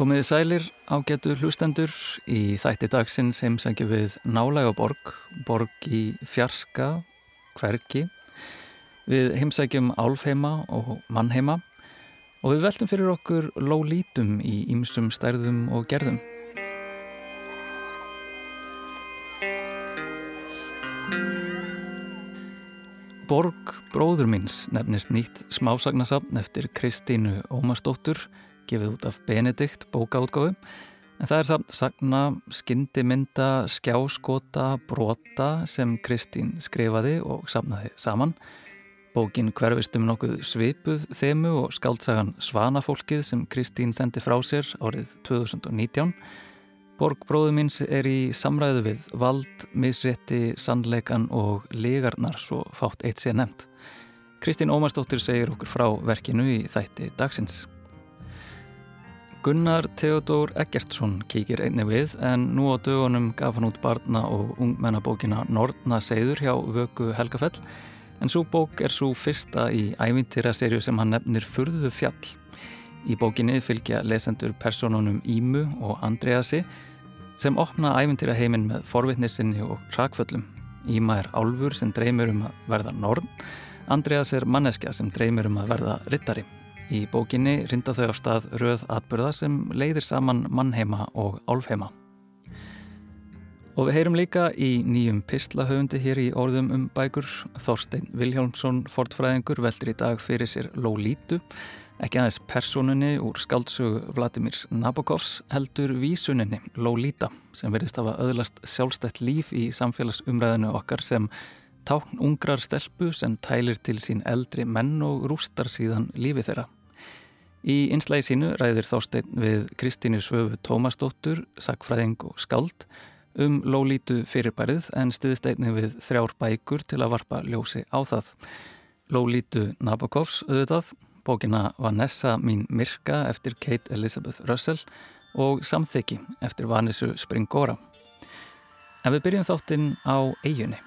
Komiði sælir ágætu hlustendur í þætti dagsins heimsækju við nálega borg, borg í fjarska, hverki. Við heimsækjum álfheima og mannheima og við veltum fyrir okkur lólítum í ýmsum stærðum og gerðum. Borg bróður míns nefnist nýtt smásagnasafn eftir Kristínu Ómarsdóttur gefið út af Benedikt bókaútgáfu en það er samt sagna, skyndimynda, skjáskota, brota sem Kristín skrifaði og safnaði saman. Bókin hverfist um nokkuð svipuð þemu og skaldsagan Svanafólkið sem Kristín sendi frá sér árið 2019. Borg bróðu míns er í samræðu við vald, misrétti, sannleikan og legarnar svo fátt eitt sé nefnt. Kristín Ómarsdóttir segir okkur frá verkinu í þætti dagsins. Gunnar Theodor Eggertsson kíkir einni við en nú á dögunum gaf hann út barna og ungmennabókina Nortna Seyður hjá Vöku Helgafell en svo bók er svo fyrsta í ævintýraserju sem hann nefnir Furðu fjall. Í bókinni fylgja lesendur personunum Ímu og Andreasi sem opna ævintýraheiminn með forvitnissinni og rakföllum. Íma er álfur sem dreymir um að verða norm, Andreas er manneskja sem dreymir um að verða rittari. Í bókinni rinda þau af stað röð atbyrða sem leiðir saman mannheima og álfheima. Og við heyrum líka í nýjum pislahöfundi hér í orðum um bækur. Þorstein Vilhjálmsson, fortfræðingur, veldur í dag fyrir sér Lólítu. Ekki aðeins personunni úr skáldsögu Vladimirs Nabokovs heldur vísuninni Lólíta sem verðist hafa öðlast sjálfstætt líf í samfélagsumræðinu okkar sem tákn ungrar stelpu sem tælir til sín eldri menn og rústar síðan lífi þeirra. Í einslægi sínu ræðir þásteinn við Kristínu Svöfu Tómasdóttur, sakfræðing og skáld um lólítu fyrirbærið en stiðist einni við þrjár bækur til að varpa ljósi á það. Lólítu Nabokovs auðvitað, bókina Vanessa mín Mirka eftir Kate Elizabeth Russell og Samþykki eftir Vanissu Springora. En við byrjum þáttinn á eiginni.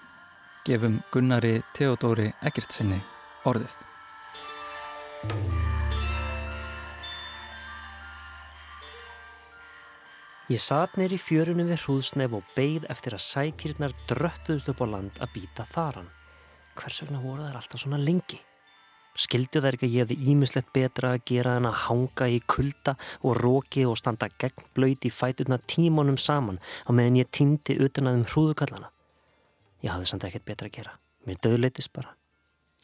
Gefum Gunnari Theodóri Eggertsinni orðið. Ég satt neyri fjörunum við hrúðsnef og beigð eftir að sækirnar dröttuðust upp á land að býta þaran. Hvers vegna voru þær alltaf svona lengi? Skildu þær ekki að ég hefði ímislegt betra að gera en að hanga í kulda og róki og standa gegn blöyti fætuna tímanum saman á meðan ég týndi utan að um hrúðukallana? Ég hafði samt ekkert betra að gera. Mér döðleitis bara.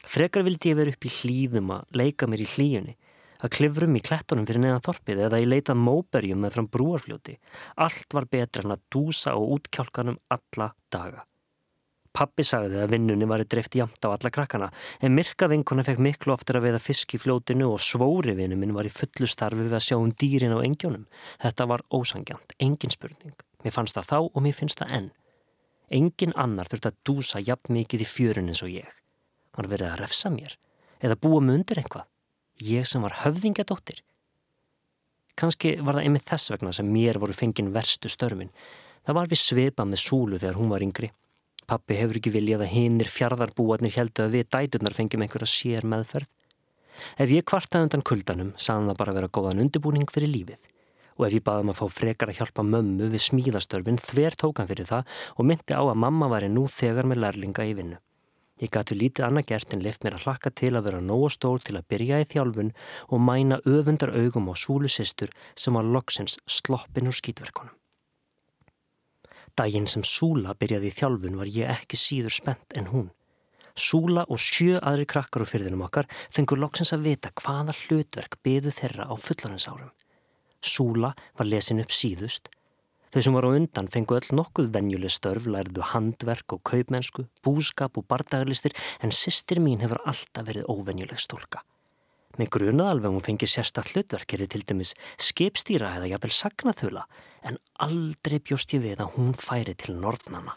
Frekar vildi ég vera upp í hlýðum að leika mér í hlýjunni að klifrum í klettunum fyrir neðan þorpið eða ég leitað móberjum með fram brúarfljóti. Allt var betra en að dúsa á útkjálkanum alla daga. Pappi sagði að vinnunni var dreift jamt á alla krakkana en myrka vinkona fekk miklu oftar að veiða fisk í fljótinu og svóri vinnu minn var í fullu starfi við að sjá um dýrin á engjónum. Þetta var ósangjant, engin spurning. Mér fannst það þá og mér finnst það enn. Engin annar þurft að dúsa jafn mikið í fjörun eins og ég. Hann verið að refsa mér eða búa mig undir einhvað ég sem var höfðingadóttir. Kanski var það einmitt þess vegna sem mér voru fengin verstu störfin. Það var við sveipa með súlu þegar hún var yngri. Pappi hefur ekki viljað að hinnir fjarðarbúarnir heldu að við dæturnar fengjum einhverja sér meðferð. Ef ég kvartaði undan kuldanum, saðan það bara vera góðan undirbúning fyrir lífið. Og ef ég baði maður um að fá frekar að hjálpa mömmu við smíðastörfin, þver tókan fyrir það og myndi á að mamma væri nú þegar með lærlinga í vinnu. Ég gætu lítið annað gert en lift mér að hlakka til að vera nógu stór til að byrja í þjálfun og mæna öfundar augum á súlu sýstur sem var loksins sloppin úr skýtverkunum. Dægin sem Súla byrjaði í þjálfun var ég ekki síður spennt en hún. Súla og sjö aðri krakkar úr fyrðinum okkar fengur loksins að vita hvaða hlutverk byðu þeirra á fullanensárum. Súla var lesin upp síðust Þau sem voru á undan fengu öll nokkuð venjuleg störf, lærðu handverk og kaupmennsku, búskap og bardagarlistir en sýstir mín hefur alltaf verið óvenjuleg stúlka. Með grunað alveg hún fengi sérstaklega hlutverk er til dæmis skipstýra eða jafnvel sagnaþula en aldrei bjóst ég við að hún færi til norðnana.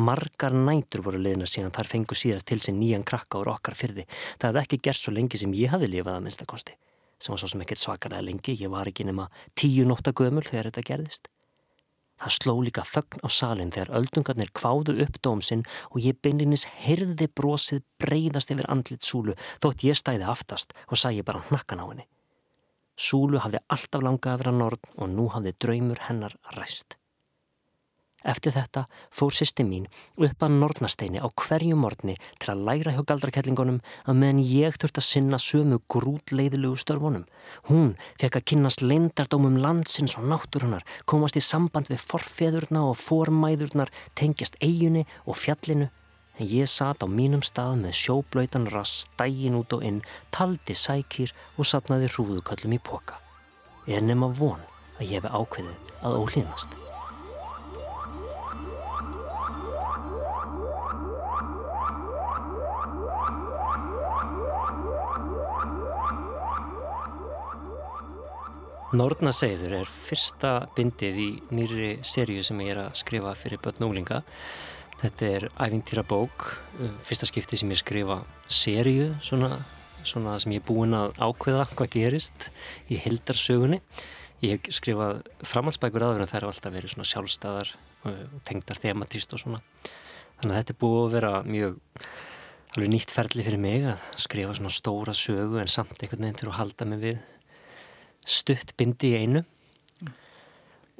Margar nætur voru liðna síðan þar fengu síðast til sin nýjan krakka úr okkar fyrði. Það hefði ekki gert svo lengi sem ég hafi lifað að minnstakosti. Sem var svo sem ekkert svakalega lengi, ég var ekki nema tíu nótta gömul þegar þetta gerðist. Það sló líka þögn á salin þegar öldungarnir kváðu upp dómsinn og ég beinlinis hyrði brosið breyðast yfir andlit súlu þótt ég stæði aftast og sæi bara hnakkan á henni. Súlu hafði alltaf langað að vera norn og nú hafði draumur hennar ræst. Eftir þetta fór sýsti mín upp að nornasteini á hverju morgni til að læra hjá galdrakellingunum að meðan ég þurft að sinna sömu grútleiðilegu störfunum. Hún fekk að kynast leindardómum landsins og náttúrunar, komast í samband við forfeðurna og formæðurnar, tengjast eiginni og fjallinu. En ég satt á mínum stað með sjóblöytan rass, dægin út og inn, taldi sækýr og satnaði hrúðuköllum í poka. Ég er nema von að ég hefi ákveðið að ólínast. Nortnaseiður er fyrsta bindið í nýri serju sem ég er að skrifa fyrir börn og úlinga. Þetta er æfintýra bók, uh, fyrsta skipti sem ég skrifa serju, svona, svona sem ég er búin að ákveða hvað gerist í hildarsögunni. Ég hef skrifað framhaldsbækur aðverðin en það eru alltaf verið svona sjálfstæðar og uh, tengdar thematíst og svona. Þannig að þetta er búið að vera mjög alveg nýtt ferli fyrir mig að skrifa svona stóra sögu en samt einhvern veginn til að halda mig við stutt bindi í einu. Mm.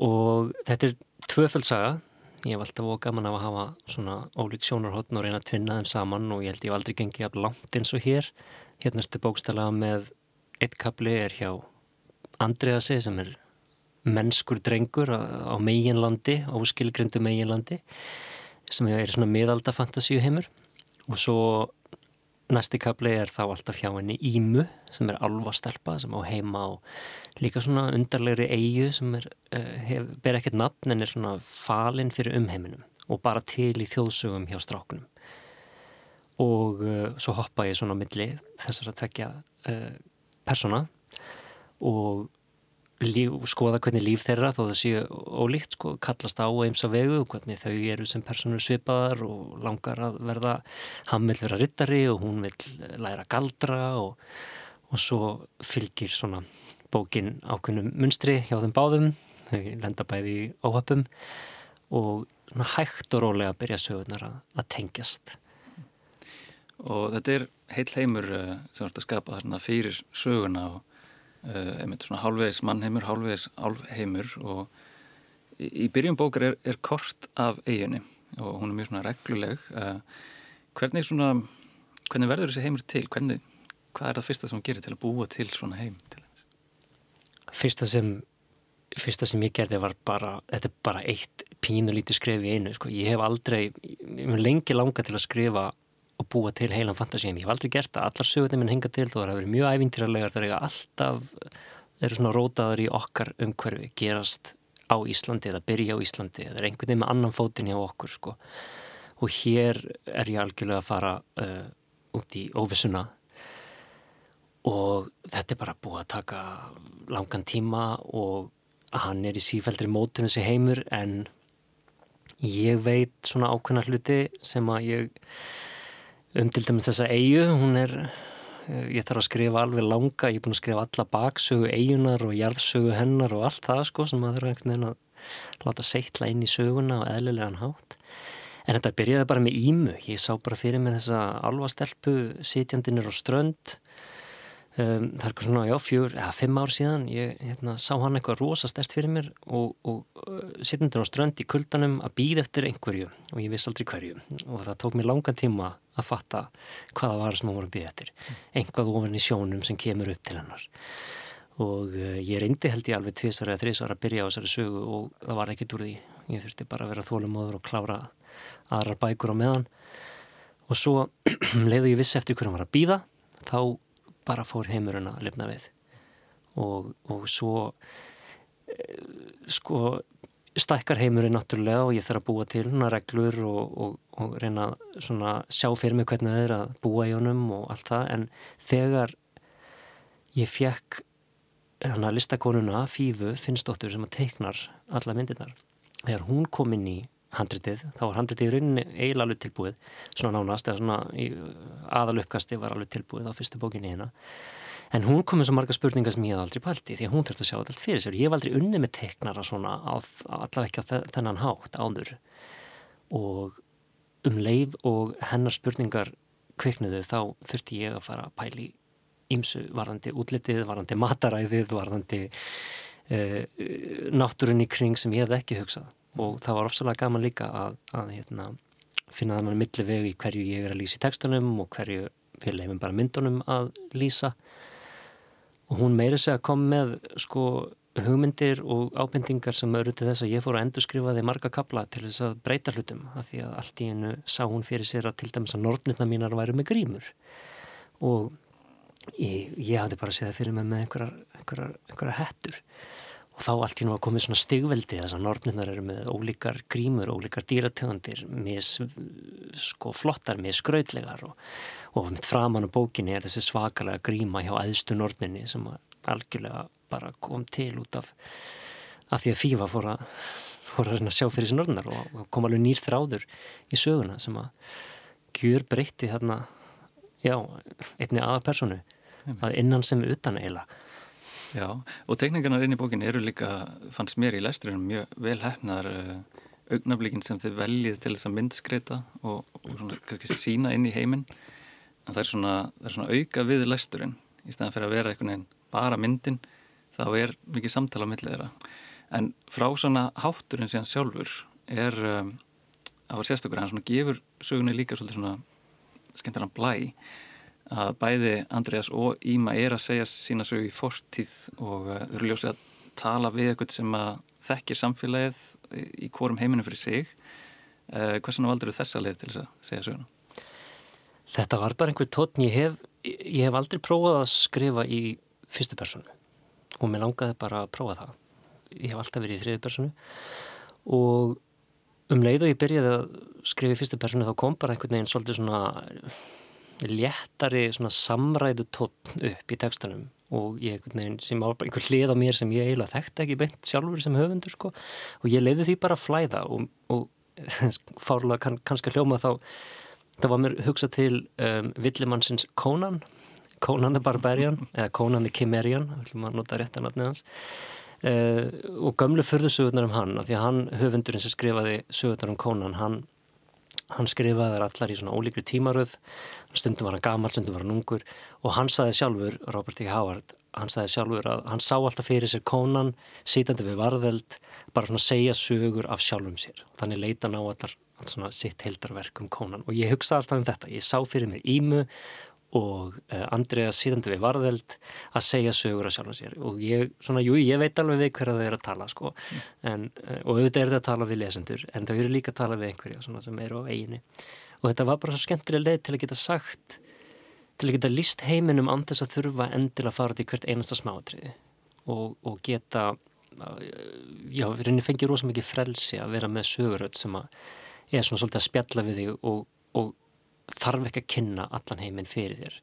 og þetta er tvöföldsaga ég hef alltaf óg gaman af að hafa svona ólík sjónarhóttn og reyna að tvinna þeim saman og ég held ég hef aldrei gengið af langt eins og hér. Hérna ertu bókstala með eitt kapli er hjá Andreasi sem er mennskur drengur á meginlandi óskilgrindu meginlandi sem er svona miðalda fantasíu heimur og svo Næsti kapli er þá alltaf hjá henni Ímu sem er alvastelpa sem á heima og líka svona undarlegri eigu sem er, uh, hef, ber ekkert nafn en er svona falinn fyrir umheiminum og bara til í þjóðsögum hjá strákunum. Og uh, svo hoppa ég svona milli þessar að tvekja uh, eh, persona og líf, skoða hvernig líf þeirra þó það séu ólíkt sko, kallast á eins að vegu hvernig þau eru sem personur svipaðar og langar að verða hann vil vera rittari og hún vil læra galdra og, og svo fylgir svona bókin ákveðnum munstri hjá þeim báðum þau lenda bæði í óhöpum og hægt og rólega byrja sögurnar að, að tengjast. Og þetta er heil heimur uh, sem vart að skapa þarna fyrir söguna og einmitt svona hálfvegs mannheimur, hálfvegs álheimur og í, í byrjum bókar er, er kort af eiginni og hún er mjög svona regluleg uh, hvernig svona hvernig verður þessi heimur til? Hvernig, hvað er það fyrsta sem hún gerir til að búa til svona heim? Til fyrsta sem fyrsta sem ég gerði var bara þetta er bara eitt pínulítið skref í einu sko. ég hef aldrei, ég hef lengi langa til að skrifa og búa til heilan fantasíum. Ég hef aldrei gert það. Allar sögurnir minn henga til þó að það verið mjög ævintýralegar. Er alltaf, eru svona rótaður í okkar umhverfi, gerast á Íslandi eða byrja á Íslandi eða einhvern veginn með annan fótinn hjá okkur sko. Og hér er ég algjörlega að fara uh, út í óvissuna og þetta er bara búið að taka langan tíma og hann er í sífældri mótun þessi heimur en ég veit svona ákveðna hluti sem að ég um til dæmis þessa eigu, hún er ég þarf að skrifa alveg langa ég er búin að skrifa alla baksögu eigunar og jarðsögu hennar og allt það sko sem maður er einhvern veginn að láta seittla inn í söguna og eðlilegan hátt. En þetta byrjaði bara með ímu. Ég sá bara fyrir mig þessa alvastelpu sitjandinir á strönd Um, það er eitthvað svona, já, fjör, eða fimm ár síðan ég hérna, sá hann eitthvað rosastert fyrir mér og, og uh, sittundur á strönd í kuldanum að býða eftir einhverju og ég viss aldrei hverju. Og það tók mér langan tíma að fatta hvaða var sem hún voru að býða eftir. Einhvað ofan í sjónum sem kemur upp til hennar. Og uh, ég reyndi held ég alveg tviðsar eða þriðsar að byrja á þessari sögu og það var ekkit úr því. Ég þurfti bara að vera þólumóður og klára aðrar bækur á meðan. Og svo leiði ég viss eftir hverju hann var að býða þá bara fór heimurinn að lifna við. Og, og svo e, sko stækkar heimurinn náttúrulega og ég þarf að búa til húnna reglur og, og, og reyna að sjá fyrir mig hvernig það er að búa í honum og allt það. En þegar ég fekk hana listakonuna Fífu Finnsdóttur sem að teiknar alla myndirnar þegar hún kom inn í handritið, þá var handritið í rauninni eiginlega alveg tilbúið, svona nánast eða svona aðalupkasti var alveg tilbúið á fyrstu bókinni hérna. En hún kom með svo marga spurningar sem ég hef aldrei pælti því að hún þurfti að sjá allt fyrir sér. Ég hef aldrei unni með teiknara svona allaveg ekki á þennan hátt áður. Og um leið og hennar spurningar kviknuðu þá þurfti ég að fara að pæli ímsu varðandi útlitið, varðandi mataræðið, varðandi uh, náttúrunni kring sem ég hef ekki hugsað og það var ofsalega gaman líka að, að hérna, finna það mann milli vegu í hverju ég er að lýsa í textunum og hverju við leifum bara myndunum að lýsa. Og hún meiri sig að koma með sko hugmyndir og ábendingar sem eru til þess að ég fór að endurskrifa þeir marga kabla til þess að breyta hlutum af því að allt í hennu sá hún fyrir sér að til dæmis að nortnirna mínar væru með grímur. Og ég, ég hafði bara séð það fyrir mig með einhverjar, einhverjar, einhverjar hettur og þá allt í hennu var komið svona stigveldi þess að nortnirnar eru með ólíkar grímur, ólíkar dýrategundir sko flottar, með skrautlegar og, og mitt framann á bókinni er þessi svakalega gríma hjá aðstu nortninni sem algjörlega bara kom til út af af því að Fífa fór að, fór að sjá fyrir sín orðnar og kom alveg nýr þráður í söguna sem að gjur breytti hérna já, einni aða personu að innan sem utan eila Já, og tekningarnar inn í bókin eru líka, fannst mér í læsturinn mjög vel hefnar uh, eh, augnablíkin sem þið veljið til þess að myndskreita og, og svona kannski sína inn í heiminn. En það er svona, það er svona auka við læsturinn í staðan fyrir að vera einhvern veginn bara myndin þá er mikið samtala á millið þeirra. En frá svona hátturinn síðan sjálfur er um, að var sérstaklega, hann svona gefur sögunni líka svolítið svona skemmtilega blæ að bæði Andreas og Íma er að segja sína sögu í fortíð og uh, þau eru ljósið að tala við eitthvað sem að þekkir samfélagið í hvorum heiminu fyrir sig. Uh, Hversan valdur þau þessa leið til þess að segja söguna? Þetta var bara einhver tótn. Ég hef, ég hef aldrei prófað að skrifa í fyrstu personu og mér langaði bara að prófa það. Ég hef alltaf verið í þriði personu og um leið og ég byrjaði að skrifa í fyrstu personu þá kom bara einhvern veginn svolítið svona léttari samræðu tótt upp í textanum og ég veginn sem var bara einhver hlið á mér sem ég eiginlega þekkti ekki beint sjálfur sem höfundur sko. Og ég leiði því bara að flæða og, og fárlega kann, kannski hljóma þá það var mér hugsað til um, Villimannsins Conan Conan the Barbarian eða Conan the Chimerian, ætlum að nota rétt að notni hans. Uh, og gömlu förðusögurnar um hann, af því að hann höfundurinn sem skrifaði sögurnar um Conan hann, hann skrifaði þar allar í svona ólíkri tímaröð, stundum var hann gamal stundum var hann ungur. Og hann saði sjálfur Robert E. Howard, hann saði sjálfur að hann sá alltaf fyrir sér Conan sítandi við varðeld, bara svona segja sögur af sjálfum sér, þannig leita ná allar svona sitt heldarverk um Conan og ég hugsaði alltaf um þetta, ég sá fyrir mér Ímu og uh, Andrea síðandi við varðeld að segja sögur að sjálfa sér. Og ég, svona, jú, ég veit alveg við hverja þau eru að tala sko, en, uh, og auðvitað er það að tala við lesendur, en þau eru líka að tala við einhverja svona, sem eru á eiginu og þetta var bara svo skemmtilega leið til að geta sagt til að geta líst heiminum án þess að þurfa endil að fara til hvert einasta smátriði og, og geta uh, já, við reynir fengið rosa mikið frelsi að vera með söguröld sem að er svona svolítið að spjalla við þig og, og þarf ekki að kynna allan heiminn fyrir þér.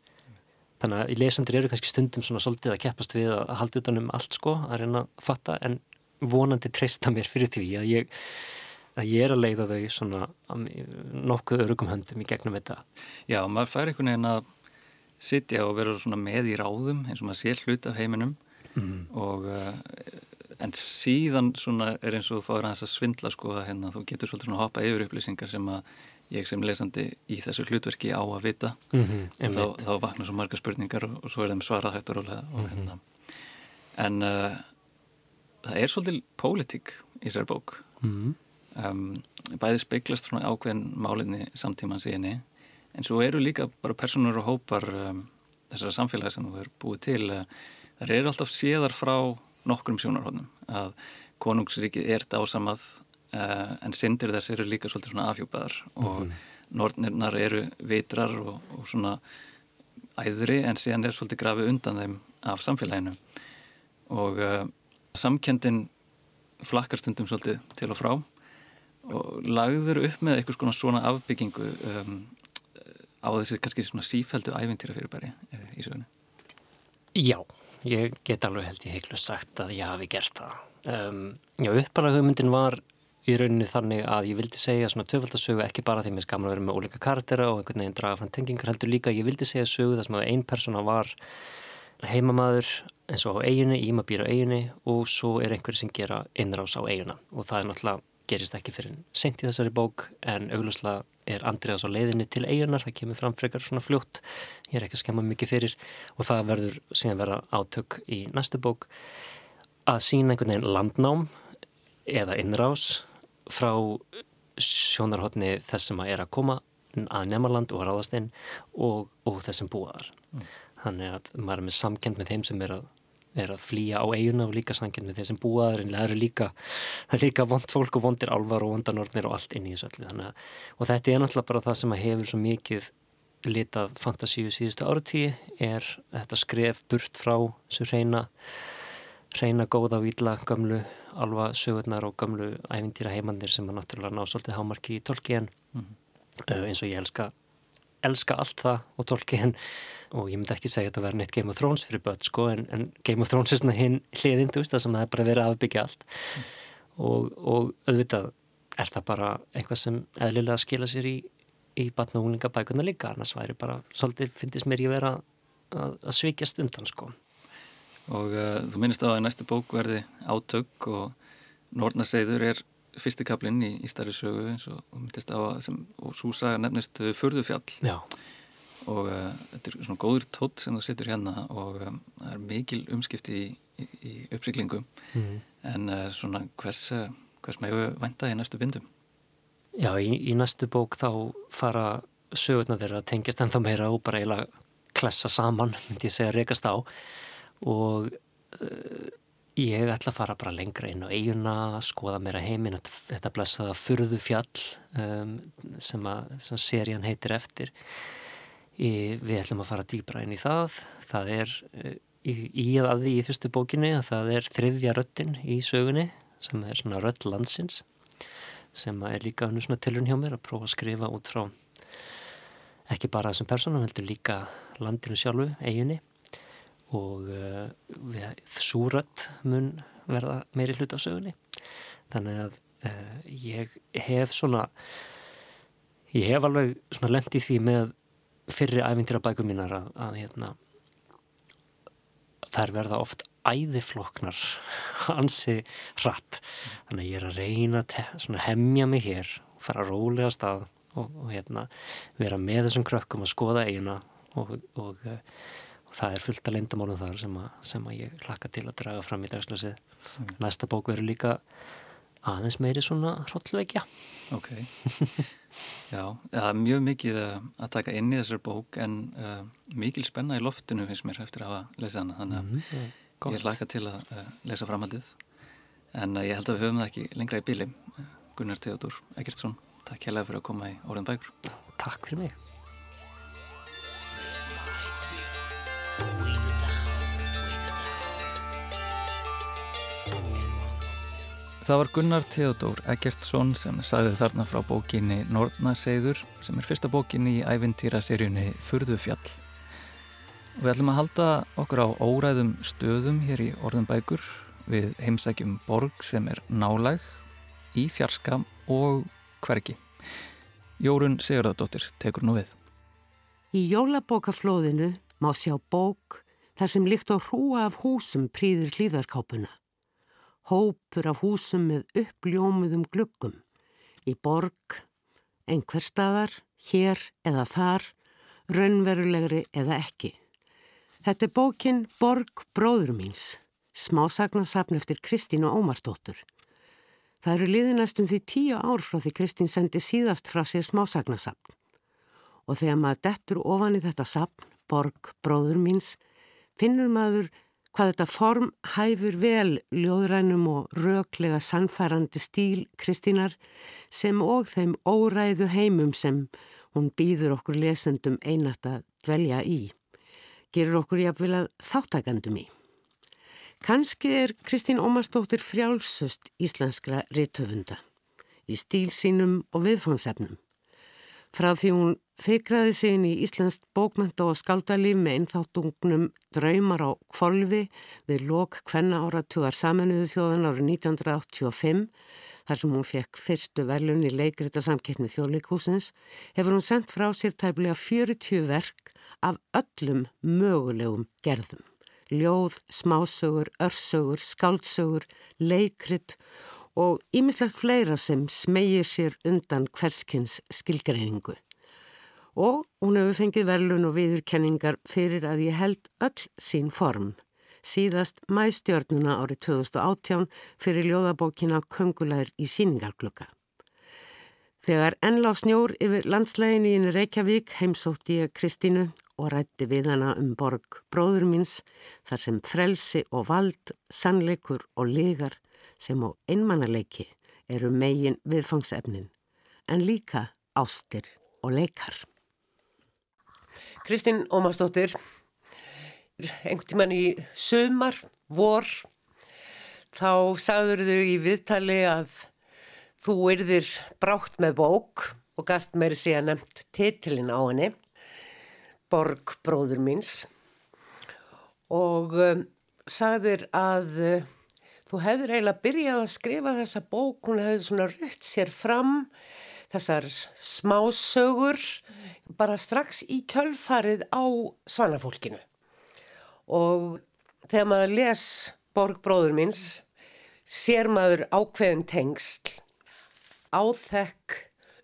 Þannig að í lesandur eru kannski stundum svona svolítið að keppast við að halda utanum allt sko að reyna að fatta en vonandi treysta mér fyrir því að ég, að ég er að leiða þau svona nokkuð örugum höndum í gegnum þetta. Já, maður fær einhvern veginn að sitja og vera svona með í ráðum eins og maður sé hlut af heiminum. Mm. og uh, en síðan svona er eins og þú fáir að þess að svindla sko að hérna þú getur svolítið svona hoppa yfir upplýsingar sem að ég sem lesandi í þessu hlutverki á að vita mm -hmm, og þá, þá vaknar svo marga spurningar og, og svo er þeim svarað hættur og, og mm -hmm. en uh, það er svolítil pólitík í sér bók mm -hmm. um, bæði speiklast svona ákveðin málinni samtíman síðan en svo eru líka bara personur og hópar um, þessara samfélagi sem við erum búið til uh, það eru alltaf séðar frá nokkrum sjónarhóðnum að konungsrikið er dásamað uh, en syndir þess eru líka svolítið svona afhjúpaðar og mm -hmm. nortnirnar eru vitrar og, og svona æðri en síðan er svolítið grafið undan þeim af samfélaginu. Og uh, samkendin flakkar stundum svolítið til og frá og lagður upp með eitthvað svona afbyggingu um, á þessi kannski svona sífældu ævintýra fyrirbæri í sögunu Já, ég get alveg held ég heiklust sagt að ég hafi gert það. Um, Já, uppalega hugmyndin var í rauninni þannig að ég vildi segja svona töfaldasögu ekki bara því að mér skamla að vera með óleika karaktera og einhvern veginn draga fram tengingar heldur líka ég vildi segja sögu þar sem að einn persóna var heimamaður eins og á eiginu, íma býra á eiginu og svo er einhverju sem gera innrás á eiguna og það er náttúrulega gerist ekki fyrir sent í þessari bók en auglúslega er Andriðas á leiðinni til eigunar, það kemur fram frekar svona fljótt, ég er ekki að skemma mikið fyrir. Og það verður síðan vera átök í næstu bók. Að sína einhvern veginn landnám eða innrás frá sjónarhóttni þess sem að er að koma að nemaland og ráðast inn og, og þessum búaðar. Mm. Þannig að maður er með samkend með þeim sem er að er að flýja á eiguna og líka sangin með þeir sem búaður en það eru líka, líka vond fólk og vondir alvar og vondanornir og allt inn í þessu öllu að, og þetta er náttúrulega bara það sem hefur svo mikið litað fantasíu síðustu áratíi er þetta skref burt frá þessu reyna reyna góða og ídla gamlu alva sögurnar og gamlu ævindýra heimannir sem að náttúrulega ná svolítið hámarki í tolki en mm -hmm. eins og ég elska elska allt það og tolki en og ég myndi ekki segja að þetta verði neitt Game of Thrones fyrir börn sko en, en Game of Thrones er svona hinn hliðin þú veist það sem það er bara verið að afbyggja allt. Mm. og, og auðvitað er það bara eitthvað sem eðlilega skila sér í, í batna og húlinga bækuna líka. Annars væri bara svolítið finnist mér ég vera að, að svíkjast undan sko Og uh, þú minnist á að næstu bók verði átök og Nornarseiður er fyrstikablinn í, í starri sögu eins og, og myndist á að sem, og svo saga nefnist Furðufjall Já og uh, þetta er svona góður tótt sem þú setur hérna og um, það er mikil umskipti í, í, í uppsiklingum mm. en uh, svona hvers, hvers megu vænta í næstu bindum? Já, í, í næstu bók þá fara sögurna þeirra að tengjast ennþá meira og bara eiginlega klessa saman, myndi ég segja, rekast á og ég ætla að fara bara lengra inn á eiguna, skoða meira heiminn þetta blessaða furðu fjall um, sem að sem serían heitir eftir Við ætlum að fara dýbra inn í það. Það er eh, í, í að því í fyrstu bókinni að það er þriðja röttin í sögunni sem er svona rött landsins sem er líka hannu svona tilun hjá mér að prófa að skrifa út frá ekki bara þessum personum, heldur líka landinu sjálfu, eiginni og uh, svo rött mun verða meiri hlut á sögunni. Þannig að uh, ég hef svona ég hef alveg svona lendið því með fyrri æfintir af bækum mínar að, að hérna, þær verða oft æðifloknar hansi hratt þannig að ég er að reyna að hemmja mig hér og fara rólega stað og, og hérna, vera með þessum krökkum að skoða eigina og, og, og það er fullt að lendamálum þar sem að, sem að ég hlakka til að draga fram í dagslösið mm. næsta bók verður líka aðeins meiri svona hróllveikja Ok. Já, það er mjög mikið að taka inn í þessar bók en uh, mikil spenna í loftinu finnst mér eftir að hafa lesið hana. Þannig að mm ég laka til að uh, lesa framhaldið. En uh, ég held að við höfum það ekki lengra í bíli Gunnar Theodor Egertsson, takk hérlega fyrir að koma í Orðan Bækur. Takk fyrir mig Það var Gunnar Theodor Eggertsson sem sagði þarna frá bókinni Nortnaseiður sem er fyrsta bókinni í ævintýraseríunni Furðufjall. Við ætlum að halda okkur á óræðum stöðum hér í orðanbækur við heimsækjum borg sem er nálæg, í fjarska og hverki. Jórun Sigurðardóttir tekur nú við. Í jólabókaflóðinu má sjá bók þar sem líkt á hrúa af húsum príðir hlýðarkápuna hópur af húsum með uppljómuðum gluggum, í borg, einhver staðar, hér eða þar, raunverulegri eða ekki. Þetta er bókin Borg bróður míns, smásagnasafn eftir Kristínu Ómarsdóttur. Það eru liðinastum því tíu ár frá því Kristín sendi síðast frá sér smásagnasafn. Og þegar maður dettur ofan í þetta safn, Borg bróður míns, finnur maður hvað þetta form hæfur vel ljóðrænum og röklega sannfærandi stíl Kristínar sem og þeim óræðu heimum sem hún býður okkur lesendum einat að dvelja í. Gerur okkur jáfnvel að þáttakandum í. Kanski er Kristín Ómarsdóttir frjálsust íslenskra rittöfunda í stíl sínum og viðfónsefnum. Frá því hún Fikraði sig inn í Íslandst bókmynda og skaldalíf með einþáttungnum Draumar á kvolvi við lok hvenna áratugar saminuðu þjóðan árið 1985 þar sem hún fekk fyrstu verlun í leikrita samkeppni þjóðleikúsins hefur hún sendt frá sér tæplega 40 verk af öllum mögulegum gerðum. Ljóð, smásögur, örsögur, skáldsögur, leikrit og ýmislegt fleira sem smegir sér undan hverskins skilgreiningu. Og hún hefur fengið verlun og viðurkenningar fyrir að ég held öll sín form. Síðast mæstjörnuna árið 2018 fyrir ljóðabókina Köngulegur í síningarklukka. Þegar ennlá snjór yfir landslegin í Reykjavík heimsótti ég Kristínu og rætti við hana um borg bróður míns þar sem frelsi og vald, sannleikur og legar sem á einmannaleiki eru megin viðfangsefnin en líka ástir og leikar. Kristín Ómarsdóttir, einhvern tíman í sömar, vor, þá sagður þau í viðtali að þú erðir brátt með bók og gast meiri sé að nefnt titilin á henni Borg bróður míns og um, sagðir að þú hefur eiginlega byrjað að skrifa þessa bók, hún hefði svona rutt sér fram þessar smásögur bara strax í kjölfarið á svanafólkinu og þegar maður les Borg bróður míns sér maður ákveðin tengsl áþekk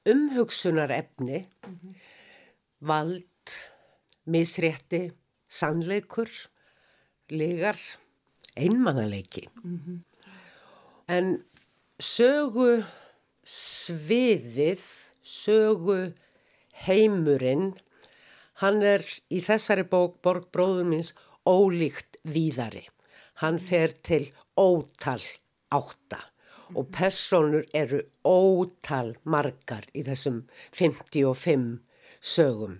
umhugsunar efni mm -hmm. vald misrétti, sannleikur, legar, einmannaleiki. Mm -hmm. En sögu sviðið, sögu heimurinn, hann er í þessari bók Borg bróðumins ólíkt víðari. Hann fer til ótal átta og personur eru ótal margar í þessum 55 sögum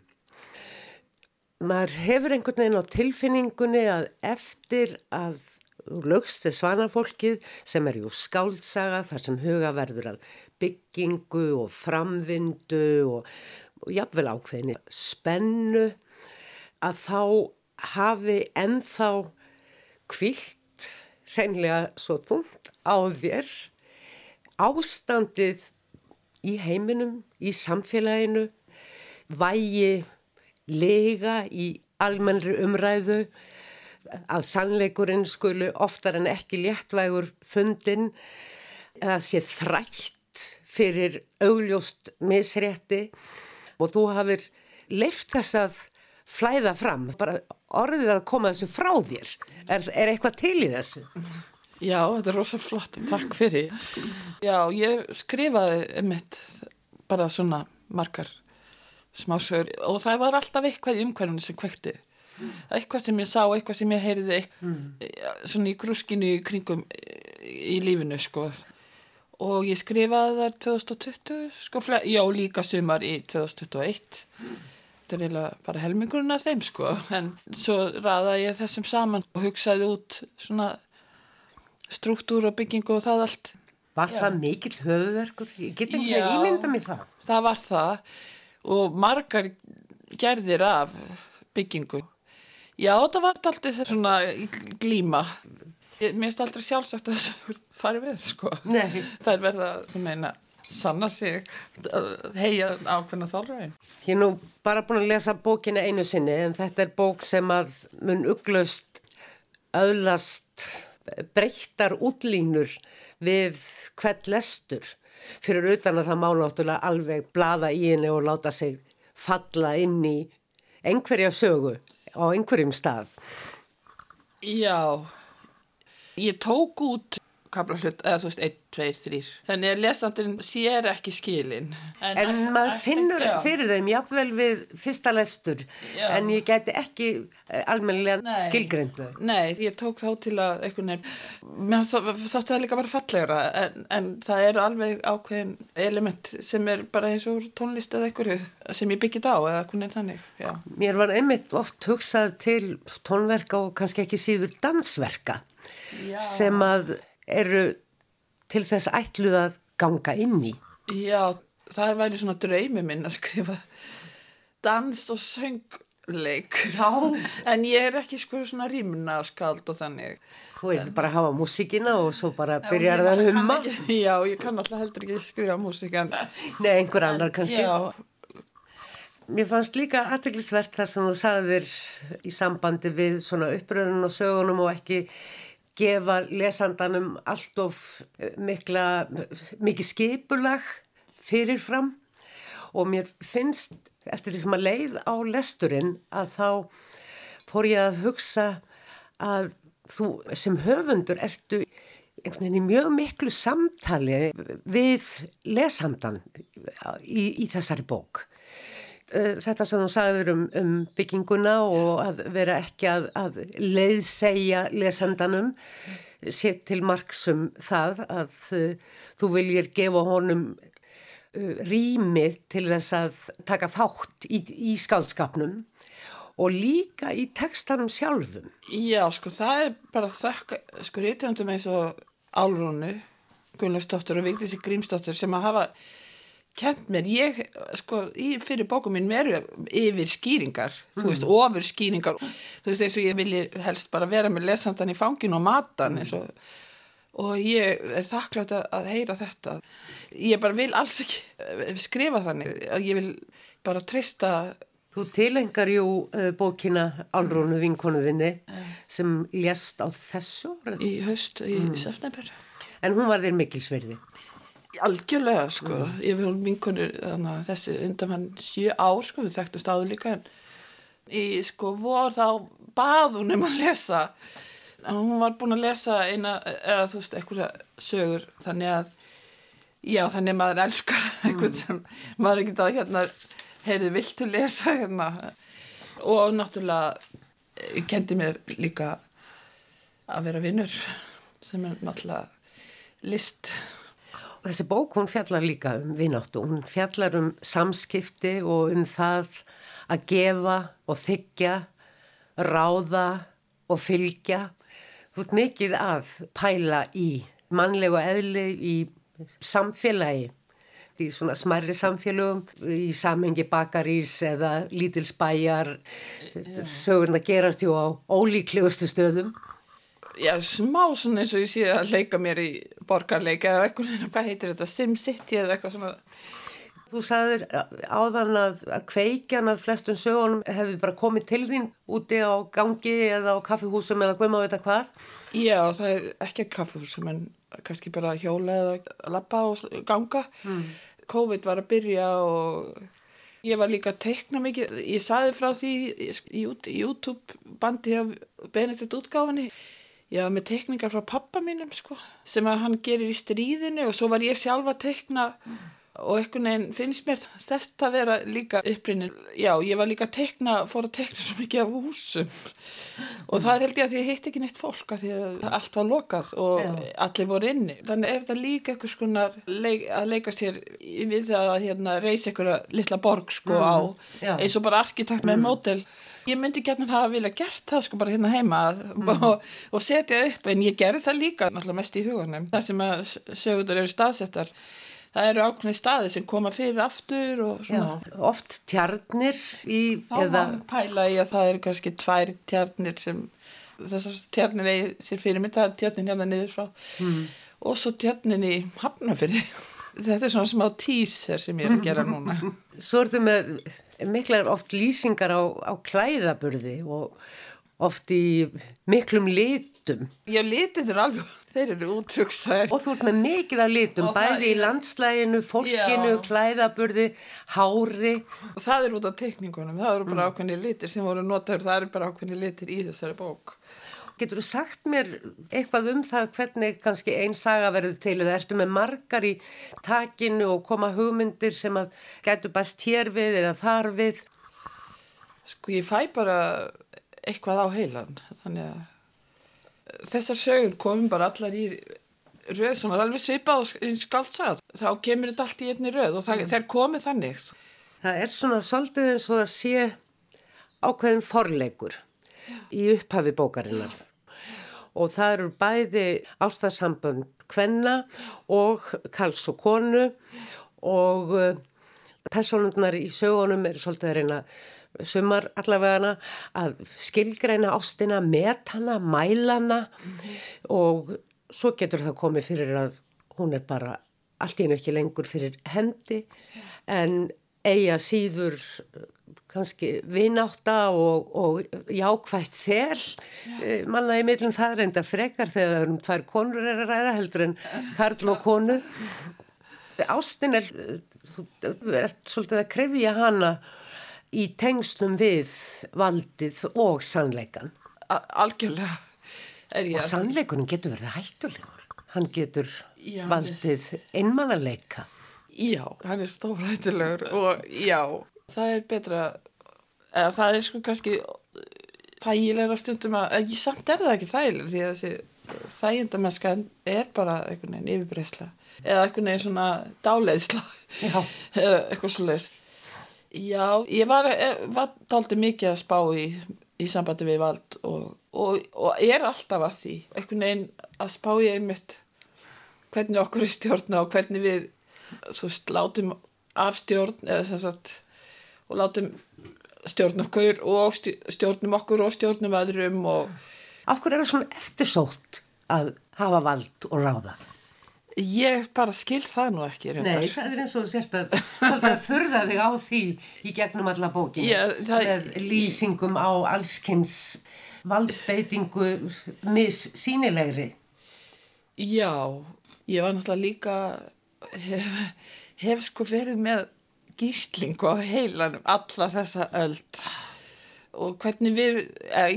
maður hefur einhvern veginn á tilfinningunni að eftir að lögstu svanafólkið sem er jú skáltsaga þar sem huga verður að byggingu og framvindu og, og jafnvel ákveðinni spennu að þá hafi ennþá kvilt hreinlega svo þúnt á þér ástandið í heiminum, í samfélaginu, vægi lega í almennri umræðu að sannleikurinn skulu oftar en ekki léttvægur fundin eða sé þrætt fyrir augljóst misrétti og þú hafið leift þess að flæða fram, bara orðið að koma þessu frá þér. Er, er eitthvað til í þessu? Já, þetta er rosa flott, takk fyrir. Já, ég skrifaði mitt bara svona margar smásögur og það var alltaf eitthvað í umhverjum sem kvekti. Eitthvað sem ég sá, eitthvað sem ég heyrði mm. svona í grúskinu í kringum í lífinu sko og ég skrifaði þar 2020 sko, já líka sumar í 2021 þetta er eiginlega bara helmingurinn af þeim sko en svo raðaði ég þessum saman og hugsaði út svona struktúr og byggingu og það allt Var já. það mikill höfðverkur? Ég get ekki að ímynda mér það Það var það og margar gerðir af byggingu. Já, það var alltaf svona glíma. Mér finnst aldrei sjálfsagt að það fari við, sko. Nei. Það er verið að, þú meina, sanna sig, heia ákveðna þálraugin. Ég er nú bara búin að lesa bókina einu sinni, en þetta er bók sem að mun uglust, öðlast, breyttar útlínur við hvert lestur fyrir utan að það má náttúrulega alveg blada í henni og láta sig falla inn í einhverja sögu á einhverjum stað. Já, ég tók út kabla hlut, eða þú veist, 1, 2, 3 þannig að lesandurinn sér ekki skilin En, en maður finnur já. fyrir þeim jáfnvel við fyrsta lestur já. en ég geti ekki eh, almennilega skilgrendu Nei, ég tók þá til að veginn mér þáttu það líka bara fallegra en, en það eru alveg ákveðin element sem er bara eins og tónlist eða einhverju sem ég byggit á eða einhvern veginn þannig já. Mér var einmitt oft hugsað til tónverka og kannski ekki síður dansverka sem að eru til þess ætluð að ganga inn í. Já, það væri svona draumi minn að skrifa dans og söngleik. Já. En ég er ekki sko svona rýmuna skald og þannig. Þú er bara að hafa músikina og svo bara byrjar það að humma. Já, ég kann alltaf heldur ekki skrifa músikan. Nei, einhver annar kannski. Já. Mér fannst líka aðteglisvert þar sem þú sagðir í sambandi við svona uppröðun og sögunum og ekki gefa lesandanum allt of mikla, mikið skipulag fyrirfram og mér finnst eftir því sem að leið á lesturinn að þá fór ég að hugsa að þú sem höfundur ertu einhvern veginn í mjög miklu samtali við lesandan í, í þessari bók. Eh, þetta sem þú sagður um, um bygginguna og að vera ekki að, að leiðsegja lesandanum sétt til marksum það að uh, þú viljir gefa honum uh, rýmið til þess að taka þátt í, í skaldskapnum og líka í textanum sjálfum. Já, sko, það er bara þakka, sko, rítvöndum eins og Álrúnu, Gunnlaustóttur og Vigdísi Grímstóttur sem að hafa kent mér, ég, sko, í fyrir bókum minn veru yfir skýringar, mm. þú veist, ofur skýringar, þú veist, eins og ég vilji helst bara vera með lesandan í fangin og matan eins og, og ég er þakklátt að, heyra þetta. Ég bara vil alls ekki skrifa þannig, ég vil bara treysta Þú tilengar jú uh, bókina Álrónu vinkonuðinni sem lést á þessu orðin. Í höst, í mm. september. En hún var þér mikilsverði? Algjörlega, sko. Mm. Ég vil vinkonur þessi undan hann sjö ár, sko, við þekktum stáðu líka en í, sko, vor þá bað hún um að lesa. Hún var búin að lesa eina, eða þú veist, eitthvað sögur, þannig að, já, þannig að maður elskar eitthvað sem maður ekki það hérna heyrði viltu lesa hérna og náttúrulega kendi mér líka að vera vinnur sem er náttúrulega list Þessi bók hún fjallar líka um vinnáttu, hún fjallar um samskipti og um það að gefa og þykja, ráða og fylgja. Þú ert mikið að pæla í mannlegu eðli í samfélagi í svona smærri samfélögum í samhengi bakarís eða lítilsbæjar sögurna gerast jú á ólíklegustu stöðum Já, smá svona eins og ég sé að leika mér í borgarleika eða eitthvað, hvað heitir þetta, SimCity eða eitthvað svona Þú sagðir áðan að, kveikjan að flestum sögunum hefði bara komið til þín úti á gangi eða á kaffihúsum eða hvem á þetta hvað? Já, það er ekki kaffihúsum en kannski bara hjóla eða lappa og ganga. Mm. COVID var að byrja og ég var líka að teikna mikið, ég saði frá því í YouTube bandi af Benedikt útgáfinni ég var með teikningar frá pappa mínum sko, sem að hann gerir í stríðinu og svo var ég sjálfa að teikna mm og einhvern veginn finnst mér þetta að vera líka upprinnin já, ég var líka að tekna, fór að tekna svo mikið af húsum og það held ég að ég hitt ekki neitt fólk að því að allt var lokað og já. allir voru inni þannig er þetta líka eitthvað skonar leik, að leika sér við það að hérna, reysa einhverja litla borg sko mm. á já. eins og bara arkitekt með mm. mótel Ég myndi gætna það að vilja gert það sko bara hérna heima mm. og, og setja upp en ég gerði það líka náttúrulega mest í hugunum þar sem að sögundar eru staðsettar það eru ákveðni staði sem koma fyrir aftur og svona. Já, oft tjarnir í... Þá eða... var pæla í að það eru kannski tvær tjarnir sem þessar tjarnir eigi sér fyrir mig, það er tjarnin hérna niður frá mm. og svo tjarnin í Hafnafjörði. Þetta er svona smá tíser sem ég er að gera núna. Svo ertu með miklar oft lýsingar á, á klæðaburði og oft í miklum litum. Já, litin er alveg, þeir eru útvöksaðir. Og þú ert með mikið af litum, og bæði í landslæginu, fólkinu, já. klæðaburði, hári. Og það er út af tekningunum, það eru bara mm. ákveðni litir sem voru notaður, það eru bara ákveðni litir í þessari bók. Getur þú sagt mér eitthvað um það hvernig kannski einn saga verður til eða ertu með margar í takinu og koma hugmyndir sem að getur bæst hér við eða þar við? Sko ég fæ bara eitthvað á heilan þannig að þessar sögur komum bara allar í röð sem var alveg svipa og skáltsað þá kemur þetta allt í einni röð og það, mm. þeir komið þannig. Það er svona svolítið eins og að sé ákveðin forleikur í upphafi bókarinnar. Og það eru bæði ástarsambönd kvenna og kals og konu og uh, personundnar í sögunum eru svolítið að reyna sumar allavegana að skilgreina ástina, metana, mælana mm. og svo getur það komið fyrir að hún er bara allt í hennu ekki lengur fyrir hendi en eiga síður kannski vináta og, og jákvægt þel Já. manna í millum það er enda frekar þegar um tvær konur er að ræða heldur en Karl og konu Ástin er þú ert svolítið að krefja hana í tengstum við valdið og sannleikan algjörlega og sannleikunum getur verið hættulegur. Hann getur já, valdið einmannaleika já, hann er stórhættulegur og já, það er betra eða það er sko kannski þægilegra stundum að ekki samt er það ekki þægilegur því að þessi þægindamesska er bara einhvern veginn yfirbreysla eða einhvern veginn svona dáleiðsla eða eitthvað svo leiðs já, ég var, eh, var daldi mikið að spá í, í sambandi við vald og, og, og er alltaf að því einhvern veginn að spá ég einmitt hvernig okkur er stjórna og hvernig við svo látum af stjórn eða sagt og látum stjórn okkur og stjórnum okkur og stjórnum öðrum og Af hverju er það svona eftirsótt að hafa vald og ráða? Ég bara skil það nú ekki reyndar. Nei, það er eins og sérst að þurða þig á því í gegnum alla bókinu það... með lýsingum á allskynns valdbeitingu missýnilegri. Já, ég var náttúrulega líka hef, hef sko verið með gíslingu á heilanum alla þessa öld og hvernig við,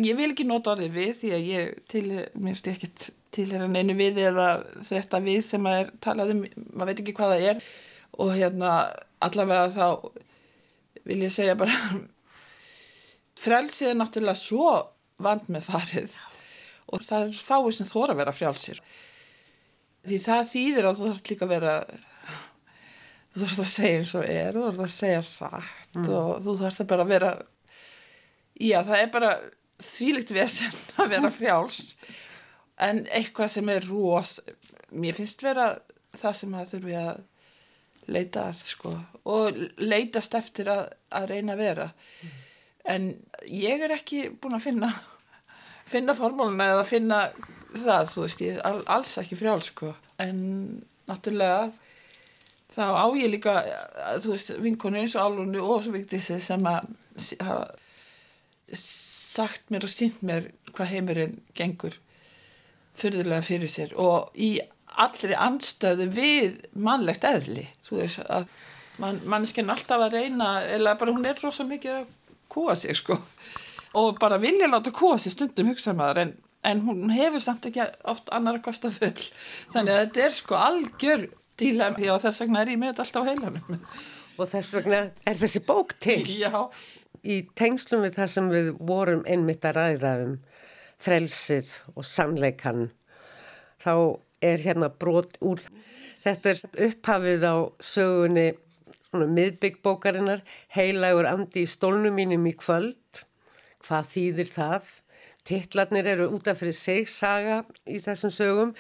ég vil ekki nota orðið við því að ég til minnst ekkert til hérna einu við eða þetta við sem að er talað um, maður veit ekki hvað það er. Og hérna allavega þá vil ég segja bara frelsið er náttúrulega svo vand með farið og það er fáið sem þóra að vera frjálsir. Því það þýðir að þú þarf líka að vera þú þarfst að segja eins og er þú þarfst að segja satt mm. og þú þarfst að bara vera já það er bara þvílikt vesen að vera frjáls en eitthvað sem er rós mér finnst vera það sem það þurfi að leita að sko og leitast eftir að, að reyna að vera mm. en ég er ekki búin að finna finna formáluna eða finna það, þú veist ég all, alls ekki frjál sko en náttúrulega þá á ég líka þú veist vinkonu eins og álunni og svo vikti sem að hafa sagt mér og sínt mér hvað heimurinn gengur fyrðulega fyrir sér og í allri anstöðu við mannlegt eðli. Þú veist að man, mannskinn alltaf að reyna eða bara hún er rosa mikið að kúa sig sko. Og bara vilja láta kúa sig stundum hugsaðmaður en, en hún hefur samt ekki oft annar að kosta full þannig að þetta er sko algjör díla og þess vegna er ég með þetta alltaf á heilanum. Og þess vegna er þessi bók til. Já. Í tengslum við það sem við vorum einmitt að ræða um frelsið og sannleikan þá er hérna brot úr þetta er upphafið á sögunni miðbyggbókarinnar heilagur andi í stólnum mínum í kvöld. Hvað þýðir það? Tittlarnir eru útaf fyrir sig saga í þessum sögum.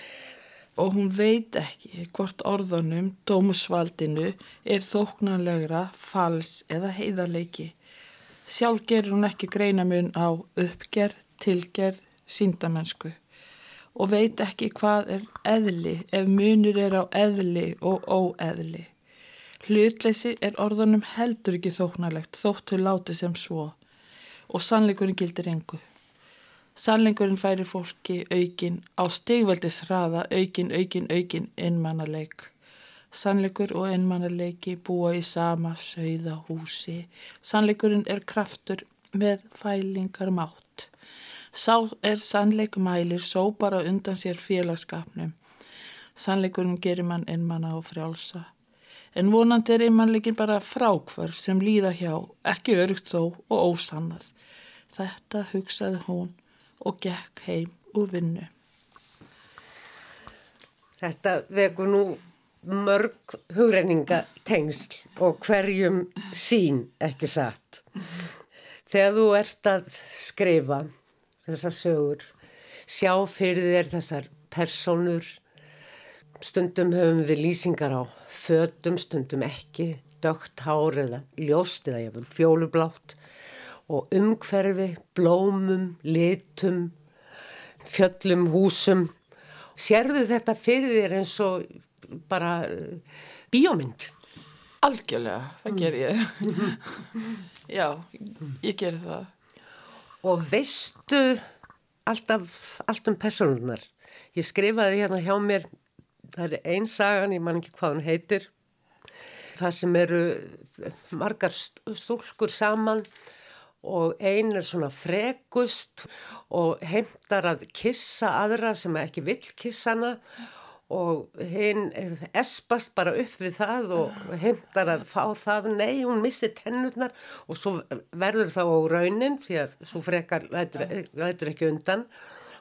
Og hún veit ekki hvort orðunum dómusvaldinu er þóknanlegra, fals eða heiðarleiki Sjálf gerur hún ekki greinamun á uppgerð, tilgerð, síndamennsku og veit ekki hvað er eðli ef munur er á eðli og óeðli. Hlutleysi er orðanum heldur ekki þóknarlegt þóttu láti sem svo og sannleikurinn gildir engu. Sannleikurinn færi fólki aukin á stigveldis hraða aukin, aukin, aukin innmannaleg. Sannleikur og einmannarleiki búa í sama sögða húsi. Sannleikurinn er kraftur með fælingar mátt. Sá er sannleikmælir só bara undan sér félagskapnum. Sannleikurinn gerir mann einmanna og frjálsa. En vonandi er einmannleikin bara frákvarf sem líða hjá, ekki örugt þó og ósannað. Þetta hugsaði hún og gekk heim úr vinnu. Þetta veku nú mörg hugreiningatengsl og hverjum sín ekki satt. Þegar þú ert að skrifa þessar sögur, sjá fyrir þér þessar personur, stundum höfum við lýsingar á födum, stundum ekki, dögt hár eða ljóst eða jáfnvel fjólublátt og umhverfi, blómum, litum, fjöllum, húsum. Sérðu þetta fyrir þér eins og bara uh, bíómynd. Algjörlega, það Mm. ger ég. Já, ég ger það. Og veistu alltaf, allt um personunar. Ég skrifaði hérna hjá mér, það er ein sagan, ég man ekki hvað hún heitir, það sem eru margar stúlkur saman og ein er svona frekust og heimtar að kissa aðra sem ekki vill kissa hana og hinn espast bara upp við það og heimtar að fá það, nei, hún missir tennurnar og svo verður þá á raunin því að svo frekar lætur, ekki undan.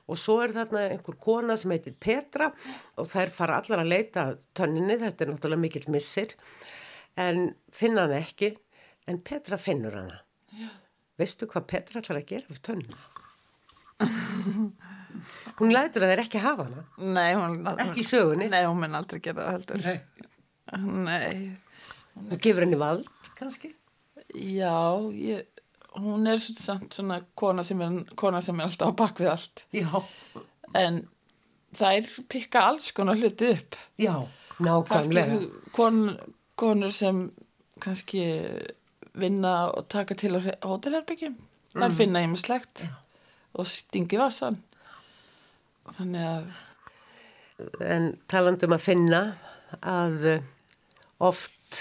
Og svo er þarna einhver kona sem heitir Petra og þær fara allar að leita tönninni, þetta er náttúrulega mikill missir en finna hana ekki. En Petra finnur hana. Já. veistu hvað Petra ætlar að gera fyrir tönninni? hún lætur að þeir ekki hafa hana Nei, hún... ekki í sögunni Nei, hún mun aldrei gera það heldur. Nei. Nei. og gefur henni vald kannski Já, ég, hún er samt svona kona sem, er, kona sem er alltaf á bakvið allt. já, En þær pikka alls konar hluti upp. já, nákvæmlega kon, konur sem kannski vinna og taka til á hótelherbyggjum. Þar Mm. finna ýmislegt og stingi vassan. Þannig að en talandum að finna að eh, oft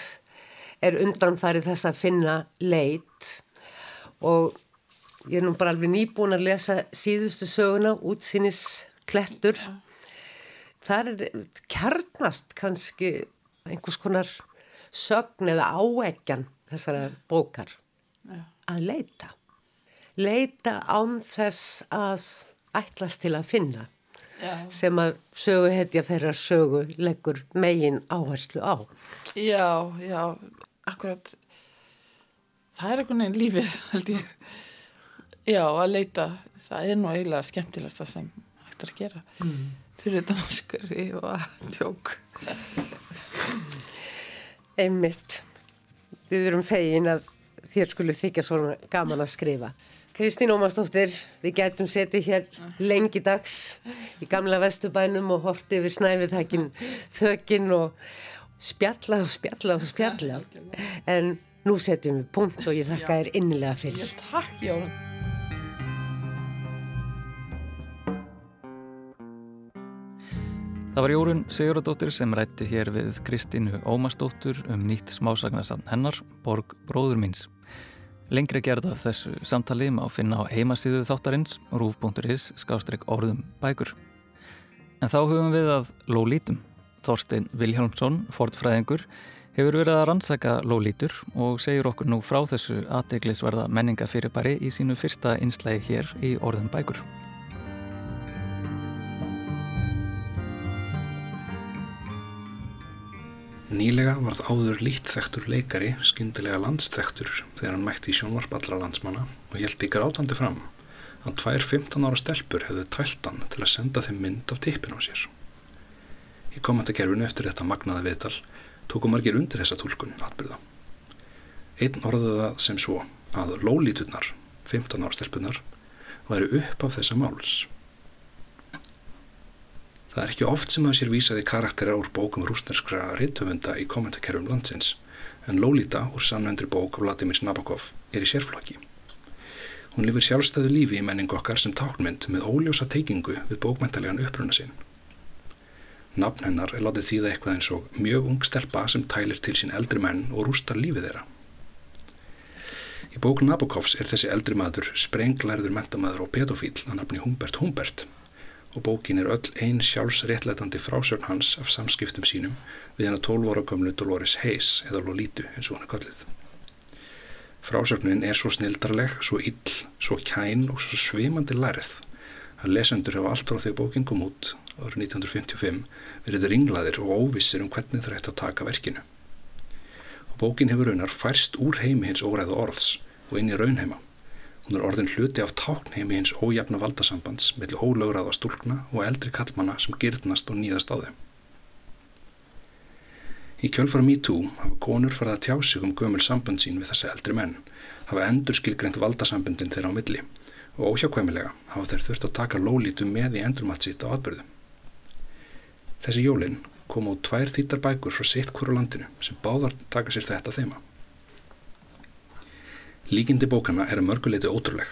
er undanfarið þess að finna leit og ég er nú bara alveg nýbúin að lesa síðustu söguna, útsýnis klettur. Þar er kjarnast kannski einhvers konar sögn eða áeggjan þessara bókar að leita. Leita án þess að ætlast til að finna Já. sem að söguhetja þeirra sögu leggur megin áherslu á. Já, já, akkurat það er einhvern veginn lífið held ég já, að leita það er nú eiginlega skemmtilegast það sem hægt er að gera mm. fyrir þetta maskari og tjók Einmitt. Við erum fegin að þér skulle þykja svona gaman að skrifa. Kristín Ómarsdóttir, við gætum setið hér lengi dags í gamla vestubænum og horti yfir snæfiðhækin þökin og spjallað og spjallað og spjallað. En nú setjum við punkt og ég þakka þér innilega fyrir. Takk, Jón Það var Jórun Sigurðardóttir sem rætti hér við Kristínu Ómarsdóttur um nýtt smásagnarsann hennar, Borg bróður míns. Lengri gerð af þessu samtali má finna á heimasíðu þáttarins rúf.is skástrygg orðum bækur. En þá hugum við að Lólítum. Þorstein Vilhjálmsson, fortfræðingur, hefur verið að rannsaka Lólítur og segir okkur nú frá þessu aðteglisverða menningafyrirbæri í sínu fyrsta einslægi hér í orðum bækur. Nýlega varð áður lít þektur leikari skyndilega landsþektur þegar hann mætti í sjónvarp allra landsmanna og held í grátandi fram að tvær 15 ára stelpur hefðu tælt hann til að senda þeim mynd af tippin á sér. Í kommentarkerfinu eftir þetta magnaði viðtal tóku margir undir þessa tólkun atbyrða. Einn orðaði það sem svo að lólíturnar, 15 ára stelpunar, væri upp af þessa máls. Það er ekki oft sem að sér vísaði karakterar úr bókum rúsnarskra reytöfunda í kommentarkerfum landsins, en Lolita úr sannvendri bók Vladimir Nabokov er í sérflokki. Hún lifir sjálfstæðu lífi í menningu okkar sem táknmynd með óljósa teikingu við bókmæntalegan uppruna sinn. Nafn hennar er látið þýða eitthvað eins og mjög ung stelpa sem tælir til sín eldri menn og rústar lífið þeirra. Í bók Nabokovs er þessi eldri maður sprenglærður mentamæður og pedofíl að nafni Humbert Humbert og bókin er öll ein sjálfsréttlætandi frásögn hans af samskiptum sínum við hennar 12 ára gömlu Dolores Hayes eða Lolítu eins og hann er kallið. Frásögnin er svo snildarleg, svo ill, svo kæn og svo svimandi lærið að lesendur hafa allt frá því bókin kom út árið 1955 verið ringlaðir og óvissir um hvernig það ætti að taka verkinu. Og bókin hefur raunar færst úr heimi hins óræða orðs og inn í raunheima. Hún er orðin hluti af táknheimi hins ójafna valdasambands millir ólögraða stúlkna og eldri kallmanna sem gyrnast og nýðast á þeim. Í kjölfara MeToo hafa konur farið að tjá sig um gömul sambund sín við þessi eldri menn, hafa endur skilgreynd valdasambundin þeirra á milli og óhjákvæmilega hafa þeir þurft að taka lólítu með í endurmatt sitt á atbyrðu. Þessi jólin koma út tvær þýttar bækur frá sitt hverju landinu sem báðar taka sér þetta þeima. Líkindi bókana er að mörguleiti ótrúleg.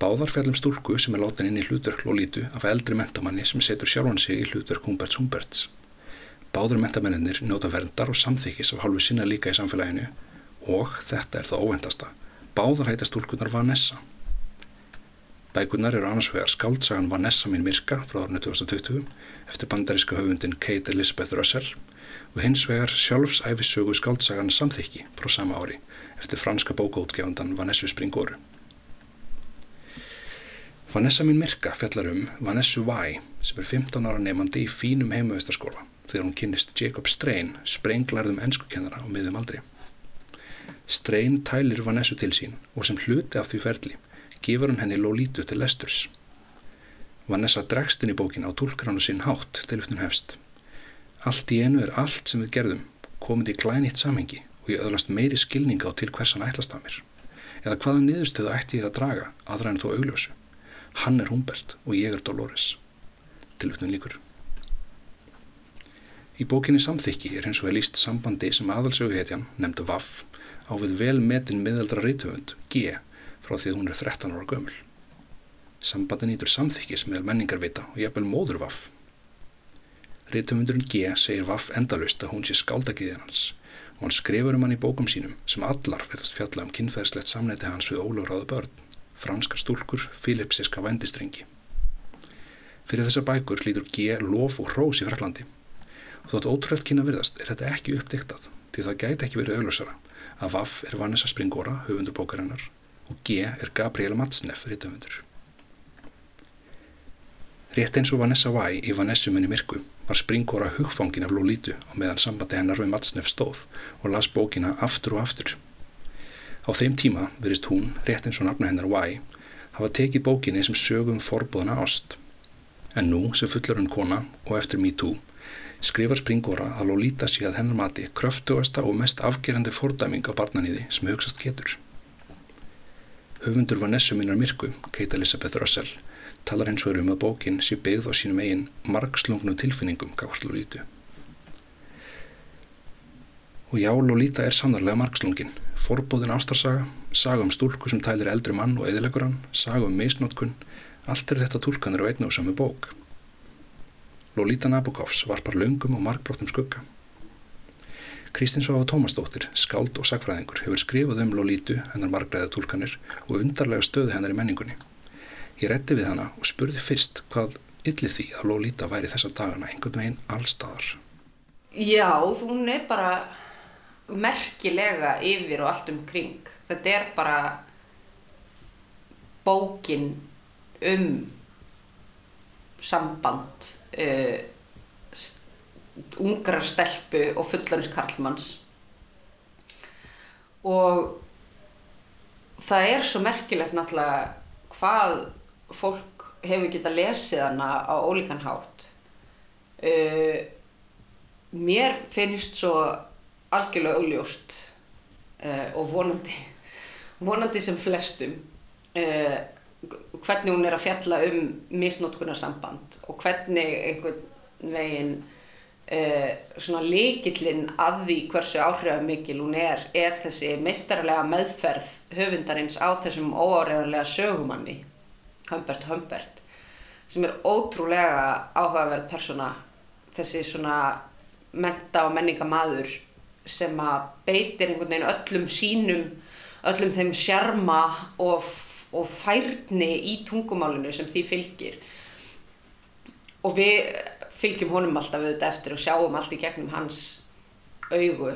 Báðar fjallum stúlku sem er látin inn í hlutverk Lolítu af eldri mentamanni sem setur sjálfan sig í hlutverk Humberts Humberts. Báður mentamennir njóta verndar og samþykis af hálfu sinna líka í samfélaginu og, þetta er það óvendasta, báðar hætta stúlkunar Vanessa. Bækunar eru annars vegar skáldsagan Vanessa mín Mirka frá árinu 2020 eftir bandaríska höfundin Kate Elizabeth Russell og hins vegar sjálfsæfisögu skáldsagan Samþykki frá sama ári eftir franska bókaútgefundan Vanessu Springoru. Vanessa mín Mirka fjallar um Vanessu Vai sem er 15 ára nefandi í fínum heimavistarskóla þegar hún kynist Jacob Strain, sprenglarðum ennskukennara á miðum aldri. Strain tælir Vanessu til sín og sem hluti af því ferli gefur hann henni Lolítu til lesturs. Vanessa dregst inn í bókina og tólkar hann sinn hátt til uppnum hefst. Allt í enu er allt sem við gerðum komið í glænýtt samhengi og ég öðlast meiri skilninga á til hvers hann ætlast af mér. Eða hvaða niðurstöðu ætti ég að draga aðra en þó augljósu. Hann er Humbert og ég er Dolores. Til uppnum líkur. Í bókinni Samþykki er hins vegar líst sambandi sem aðalsöguhetjan, nefndu Vaff, á við vel metin miðaldra reytöfund, G, frá því að hún er 13 ára gömul. Sambandi nýtur samþykkis með menningarvita og jafnvel móðurvaff. Rítumundurinn G segir Vaff endalust að hún sé skáldagiðin hans og hann skrifur um hann í bókum sínum sem allar verðast fjalla um kynferðslegt samneiti hans við ólögráðu börn, franskar stúlkur, filipsiska vendistrengi. Fyrir þessar bækur hlýtur G lof og hrós í Fraklandi og þótt ótrúlega kynna virðast er þetta ekki uppdiktað því það gæti ekki verið auglösara að Vaff er Vanessa Springora, höfundur bókarinnar og G er Gabriela Matsneff rítöfundur. Rétt eins og Vanessa Vai í Vanessumunni Mirku var Springora hugfangin af Lolítu á meðan sambandi hennar við Matsneff stóð og las bókina aftur og aftur. Á þeim tíma verist hún, rétt eins og nafna hennar Vai, hafa tekið bókinni sem sögum forbúðana ást. En nú sem fullur henn kona og eftir MeToo skrifar Springora að Lolita sé að hennar mati kröftugasta og mest afgerandi fordæming á barnaníði sem hugsast getur. Höfundur Vanessu minnar Mirku, Kate Elizabeth Russell, talar eins og er um að bókin sé byggð á sínum eigin margslungnu tilfinningum gafart Lolítu. Og já, Lolita er sannarlega margslungin. Forbóðin ástarsaga, saga um stúlku sem tælir eldri mann og eðilegur hann, saga um misnótkun, allt er þetta tólkanir á einna og samu bók. Lolita Nabokovs varpar löngum og margbrottum skugga. Kristins Svafa Tómasdóttir, skáld og sagfræðingur, hefur skrifað um Lolítu, hennar margræða tólkanir og undarlega stöðu hennar í menningunni. Ég rétti við hana og spurði fyrst hvað yllið því að Lolíta væri þessa dagana einhvern veginn allstaðar. Já, hún er bara merkilega yfir og allt um kring. Þetta er bara bókin um samband uh, ungrar stelpu og fullanins karlmanns og það er svo merkilegt náttúrulega hvað fólk hefur getað lesið hana á ólíkan hátt. Uh, mér finnst svo algjörlega augljóst uh, og vonandi vonandi sem flestum uh, hvernig hún er að fjalla um misnótkunarsamband og hvernig einhvern veginn svona líkillinn að því hversu áhrifamikil hún er er þessi meistarlega meðferð höfundarins á þessum óáreðanlega sögumanni Humbert Humbert sem er ótrúlega áhugaverð persóna. Þessi svona menta og menningamadur sem að beitir einhvern veginn öllum sínum öllum þeim sjarma og, og færni í tungumálinu sem því fylgir. Og við fylgjum honum alltaf auðvitað eftir og sjáum allt í gegnum hans augu.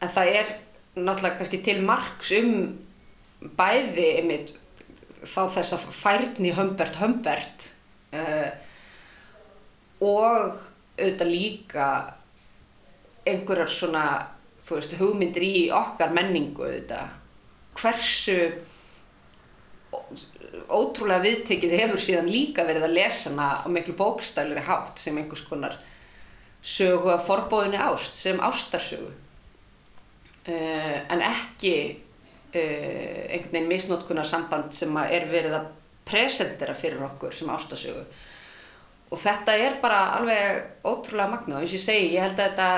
En það er náttúrulega kannski til margs um bæði einmitt þá þess að færni Humbert Humbert uh, og auðvitað líka einhverjar svona þú veist hugmyndir í okkar menningu auðvitað. Hversu ótrúlega viðtekið hefur síðan líka verið að lesa hana á miklu bókstælir hátt sem einhvers konar sögu að forbóðinni ást sem ástarsögu uh, en ekki einhvern veginn misnótkunar samband sem er verið að presentera fyrir okkur sem ástarsögu og þetta er bara alveg ótrúlega magna og eins og ég segi, ég held að þetta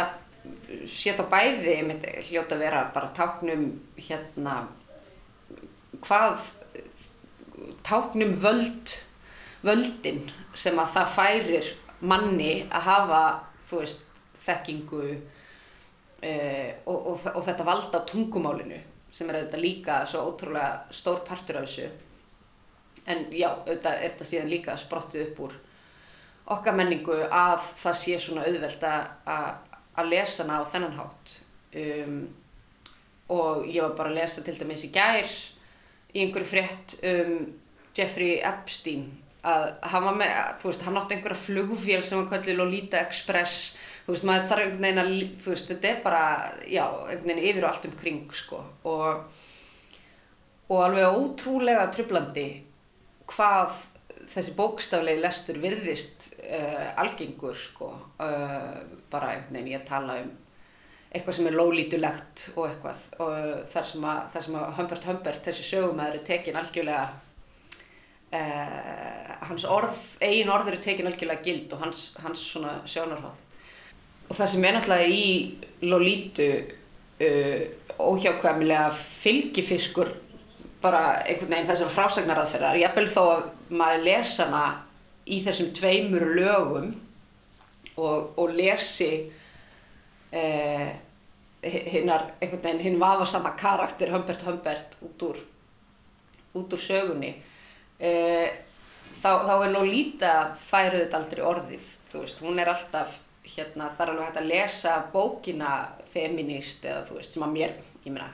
sé þá bæði mitt, hljóta að vera bara táknum hérna hvað táknum völd völdin sem að það færir manni að hafa þú veist þekkingu eh, og, og, og þetta valda tungumálinu sem er auðvitað líka svo ótrúlega stór partur af þessu. En já, auðvitað er þetta síðan líka sprottið upp úr okkar menningu að það sé svona auðvelt að lesa hana á þennan hátt. Um, og ég var bara að lesa til dæmis í gær í einhverju frétt um Jeffrey Epstein að hann var með, þú veist, hann átti einhverja flugfél sem var kallið Lolita Express. Þú veist, maður þarf einhvern veginn að þú veist, þetta er bara, já, einhvern veginn yfir og allt um kring, sko. Og, og alveg ótrúlega trublandi hvað þessi bókstaflegi lestur virðist uh, algengur, sko. Uh, bara einhvern veginn ég tala um eitthvað sem er lólítulegt og eitthvað. Og þar sem að, þar sem að Humbert Humbert, þessi sögumæður er tekin algjörlega Uh, hans orð, eigin orð eru tekin algjörlega gild og hans, hans svona sjónarhald og það sem er náttúrulega í Lolítu uh, óhjákvæmilega fylgifiskur bara einhvern veginn þessar frásagnaraðferðar. Ég eppil þó að maður lesa hana í þessum tveimur lögum og, og lesi uh, hinnar einhvern veginn hinn vafasama karakter Humbert Humbert út úr út úr sögunni þá, þá er Lolita færuðut aldrei orðið, þú veist, hún er alltaf, hérna, það er alveg hægt að lesa bókina feminist eða þú veist, sem að mér, ég meina,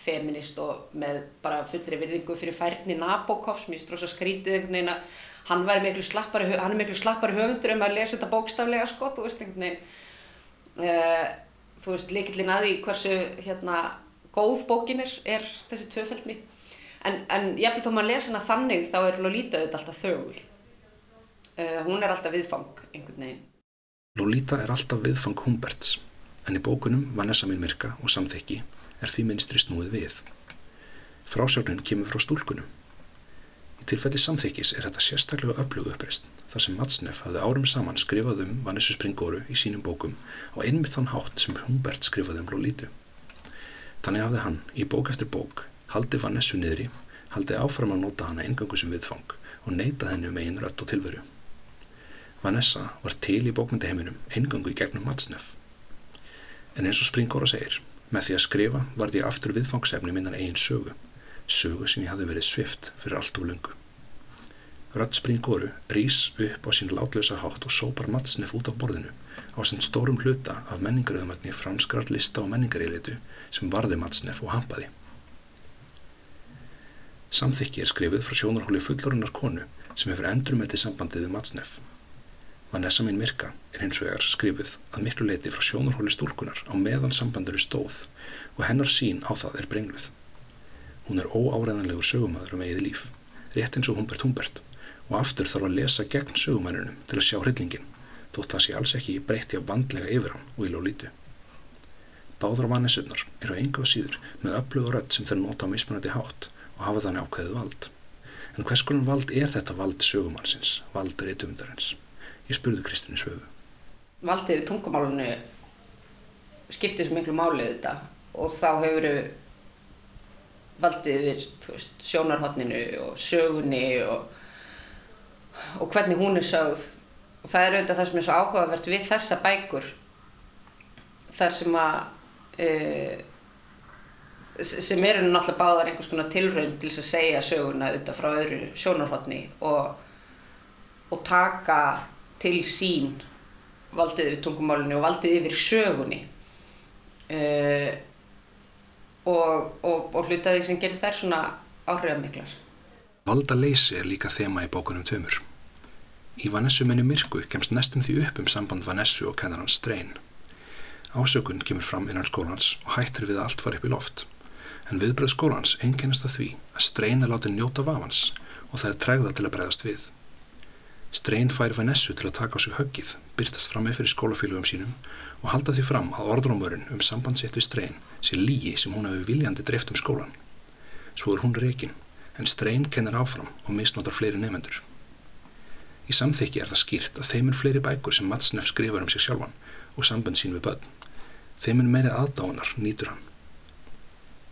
feminist og með bara fullri virðingu fyrir færni Nabokov, sem ég stróðs að skrítið einhvern veginn að hann væri miklu slappari, hann er miklu slappari höfundur um að lesa þetta bókstaflega, sko, þú veist, einhvern veginn, uh, þú veist, líkillin að því hversu, hérna, góð bókin er, er þessi tvöfældni en, en jafnveg þó maður lesa hana þannig þá er Lolita auðvitað alltaf þögul. Uh, hún er alltaf viðfang einhvern veginn. Lolita er alltaf viðfang Humberts en í bókunum Vanessa minn myrka og samþekki er því minnstri snúið við. Frásögnin kemur frá stúlkunum. Í tilfelli samþekkis er þetta sérstaklega öflugu uppreist þar sem Matsnef hafði árum saman skrifað um Vanessa Springoru í sínum bókum og einmitt þann hátt sem Humbert skrifaði um Lolítu. Þannig hafði hann í bók eftir bók haldi Vanessu niðri, haldi áfram að nota hana engangu sem viðfang og neyta henni um eigin rött og tilveru. Vanessa var til í bókmyndaheiminum engangu í gegnum Matsnef. En eins og Springóra segir, með því að skrifa var því aftur viðfangsefni minnan eigin sögu, sögu sem ég hafi verið svift fyrir allt og lungu. Rött Springóru rýs upp á sín látlösa hátt og sópar Matsnef út af borðinu á sem stórum hluta af menningaröðumagni franskrar lista og menningarílitu sem varði Matsnef og hampaði. Samþykki er skrifuð frá sjónarhóli fullorunnar konu sem hefur endurmetið sambandið við Matsnef. Vanessa minn Mirka er hins vegar skrifuð að miklu leiti frá sjónarhóli stúlkunar á meðan sambandur er stóð og hennar sín á það er brengluð. Hún er óáreðanlegur sögumæður um eigið líf, rétt eins og Humbert Humbert og aftur þarf að lesa gegn sögumænunum til að sjá hryllingin, þótt það sé alls ekki breytti af vandlega yfir hann og í lólítu. Báðar Vanessunar eru enga og síður með öflugur rödd sem þeir nota á mismunandi hátt og hafa þannig ákveðið vald. En hvers konar vald er þetta vald sögumannsins, vald reytumdarins? Ég spurði Kristínu Svöfu. Valdið við tungumálunu skiptir svo miklu málið þetta og þá hefur valdið við veist, sjónarhóttninu og sögunni og, og hvernig hún er sögð og það er auðvitað það sem er svo áhugavert við þessa bækur þar sem að uh, sem eru náttúrulega báðar einhvers konar tilraun til þess að segja söguna auðvitað frá öðru sjónarhóttni og, og taka til sín valdið við tungumálunni og valdið yfir sögunni uh, og, og, og hluta því sem gerir þær svona áhrifamiklar. Valda leysi er líka þema í bókunum tömur. Í Vanessu menni Mirku kemst nestum því upp um samband Vanessu og kennarans Strein. Ásökun kemur fram innan skólans og hættir við að allt var upp í loft en viðbröð skólans einkennast að því að Strein er látið njóta vafans og það er tregða til að bregðast við. Strein fær Vanessu til að taka á sig höggið, byrtast fram með fyrir skólafélugum sínum og halda því fram að orðrómurinn um sambandsitt við Strein sé lígi sem hún hefur viljandi dreift um skólan. Svo er hún reygin, en Strein kennir áfram og misnotar fleiri nefendur. Í samþykki er það skýrt að þeim er fleiri bækur sem Matsneff skrifar um sig sjálfan og sambönd sín við börn. Þeim er meiri aðdáunar nýtur hann.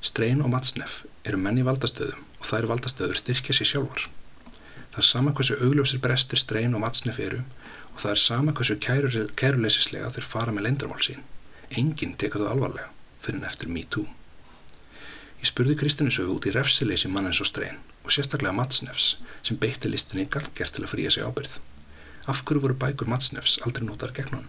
Strein og Matsneff eru menn í valdastöðum og þær valdastöður styrkja sér sjálfar. Það er sama hversu augljósir brestir Strein og Matsneff eru og það er sama hversu kæruleysislega þeir fara með leindarmál sín. Enginn teka það alvarlega fyrir en eftir Me Too. Ég spurði Kristinisögu út í refsileysi mann eins og Strein og sérstaklega Matsnefs sem beitti listinni gert til að fríja sig ábyrð. Af hverju voru bækur Matsnefs aldrei notar gegn hann?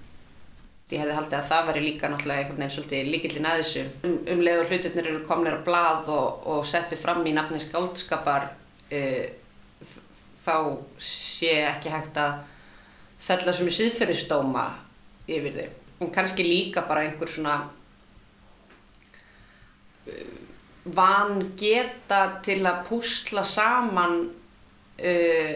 Ég hefði haldið að það væri líka náttúrulega einhvern veginn svolítið líkillin að þessu. Um, um leið og hlutirnir eru kominir á blað og, og setti fram í nafni skáldskapar uh, þá sé ekki hægt að fella sem er síðferðistóma yfir þið. En kannski líka bara einhver svona uh, van geta til að púsla saman uh,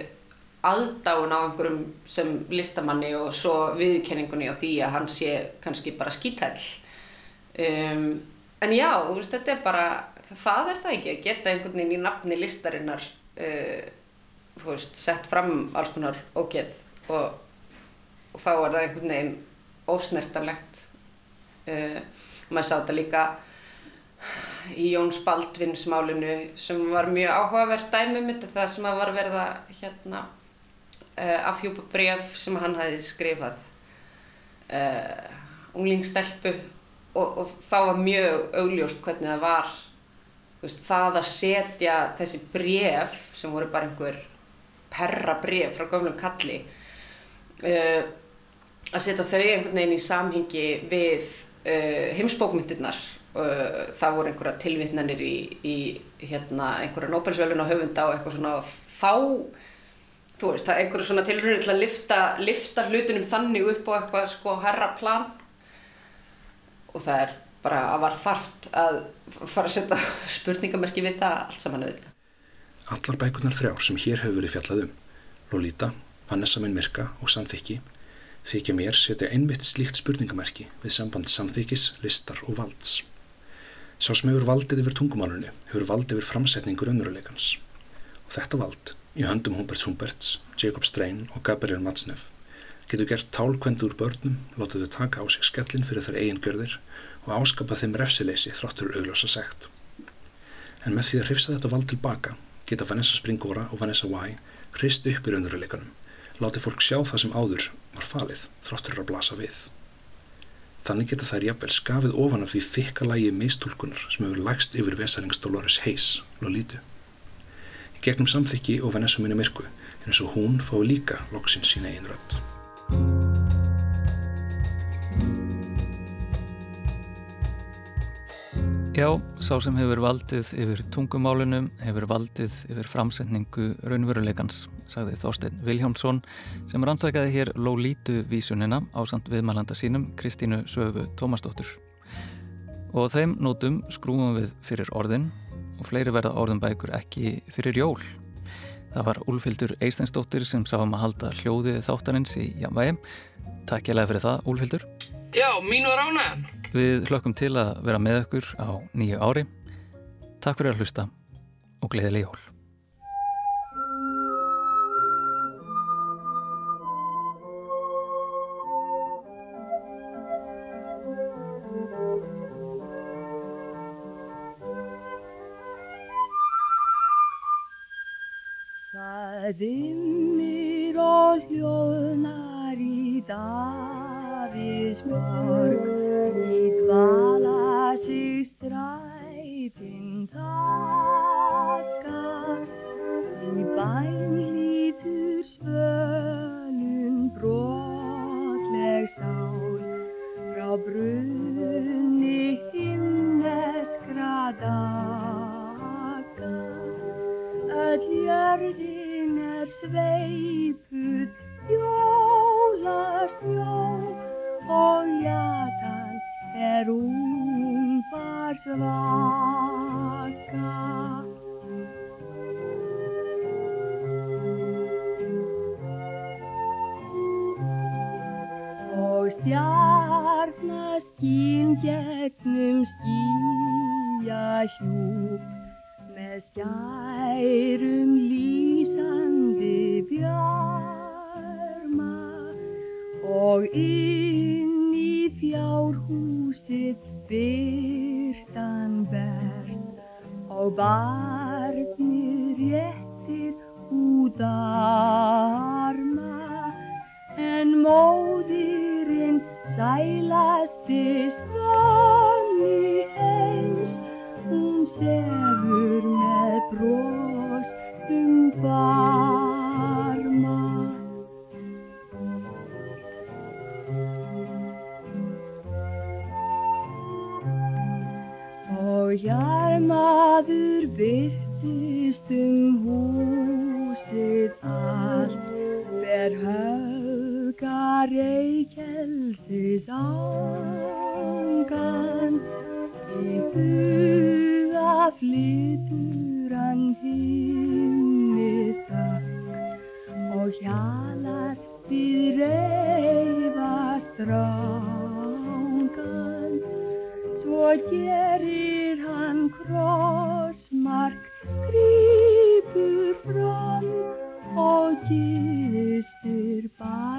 aðdáun á einhverjum sem listamanni og svo viðkenningunni á því að hann sé kannski bara skítæll. Um, en já, þú veist, þetta er bara það er það ekki, að geta einhvern veginn í nafni listarinnar uh, þú veist, sett fram alls konar ógeð og, og þá er það einhvern veginn ósnertanlegt. Uh, maður sá þetta líka í Jóns Baldvins málinu sem var mjög áhugavert dæmi mitt það sem að var verða hérna uh, afhjúpa bref sem hann hafi skrifað uh, unglingstelpu og, og þá var mjög augljóst hvernig það var. Veist, það að setja þessi bref sem voru bara einhver perra bref frá gömlum kalli uh, að setja þau einhvern veginn í samhengi við heimsbókmyndirnar það voru einhverja tilvittnanir í, í hérna, einhverja Nobelsvölun á höfunda og eitthvað svona. Þá þú veist, það er einhverju svona tilrunni til að lifta, lifta hlutunum þannig upp á eitthvað sko herra plan og það er bara að var þarft að fara að setja spurningamerki við það allt saman auðvitað. Allar bækunar þrjár sem hér hefur verið fjallað um Lolita, Vanessa minn Mirka og Samþykki þykja mér setja einmitt slíkt spurningamerki við samband samþykkis, listar og valds. Sá sem hefur valdið yfir tungumálunni hefur valdið yfir framsetningur önnuruleikans. Og þetta vald, í höndum Humberts Humberts, Jacob Strain og Gabriel Matsneff, getur gert tálkvendur úr börnum, látið þau taka á sig skellin fyrir þær eigin görðir og áskapa þeim refsileysi þráttur augljósa segt. En með því að hrifsa þetta vald tilbaka geta Vanessa Springora og Vanessa Y hrist upp í önnuruleikanum, látið fólk sjá það sem áður var falið þráttur að blasa við. Þannig geta þær jafnvel skafið ofan af því þykka lægi meistúlkunar sem hefur lagst yfir Vesalings Dolores Hayes, Lolítu. Gegnum samþykki og Vanessa minni myrku er eins og hún fái líka loksinn sína einn rödd. Já, sá sem hefur valdið yfir tungumálunum hefur valdið yfir framsetningu raunveruleikans, sagði Þorstein Viljámsson sem rannsækjaði hér Lólítu vísunina á samt viðmælanda sínum Kristínu Söfu Tómasdóttur. Og þeim nótum skrúum við fyrir orðin og fleiri verða orðum bækur ekki fyrir jól. Það var Úlfildur Eisteinsdóttir sem sá um að halda hljóðið þáttarins í Jamvægi. Takk ég lega fyrir það, Úlfildur. Já, mínu ránaðan. Við hlökkum til að vera með okkur á nýju ári. Takk fyrir að hlusta og gleðileg jól. Skýja hjúp með skærum lýsandi björn og inn í fjárhúsið byrtan berst og barnir réttir út arma. En móðirinn sælasti hún sefur með bros um barma og hjarmaður byrtist um húsið allt ber höfga reykjelsis ángan í huga flytur hann himni þökk og hjalar við reyfast rángan svo gerir hann krossmark grípur fram og gistir bara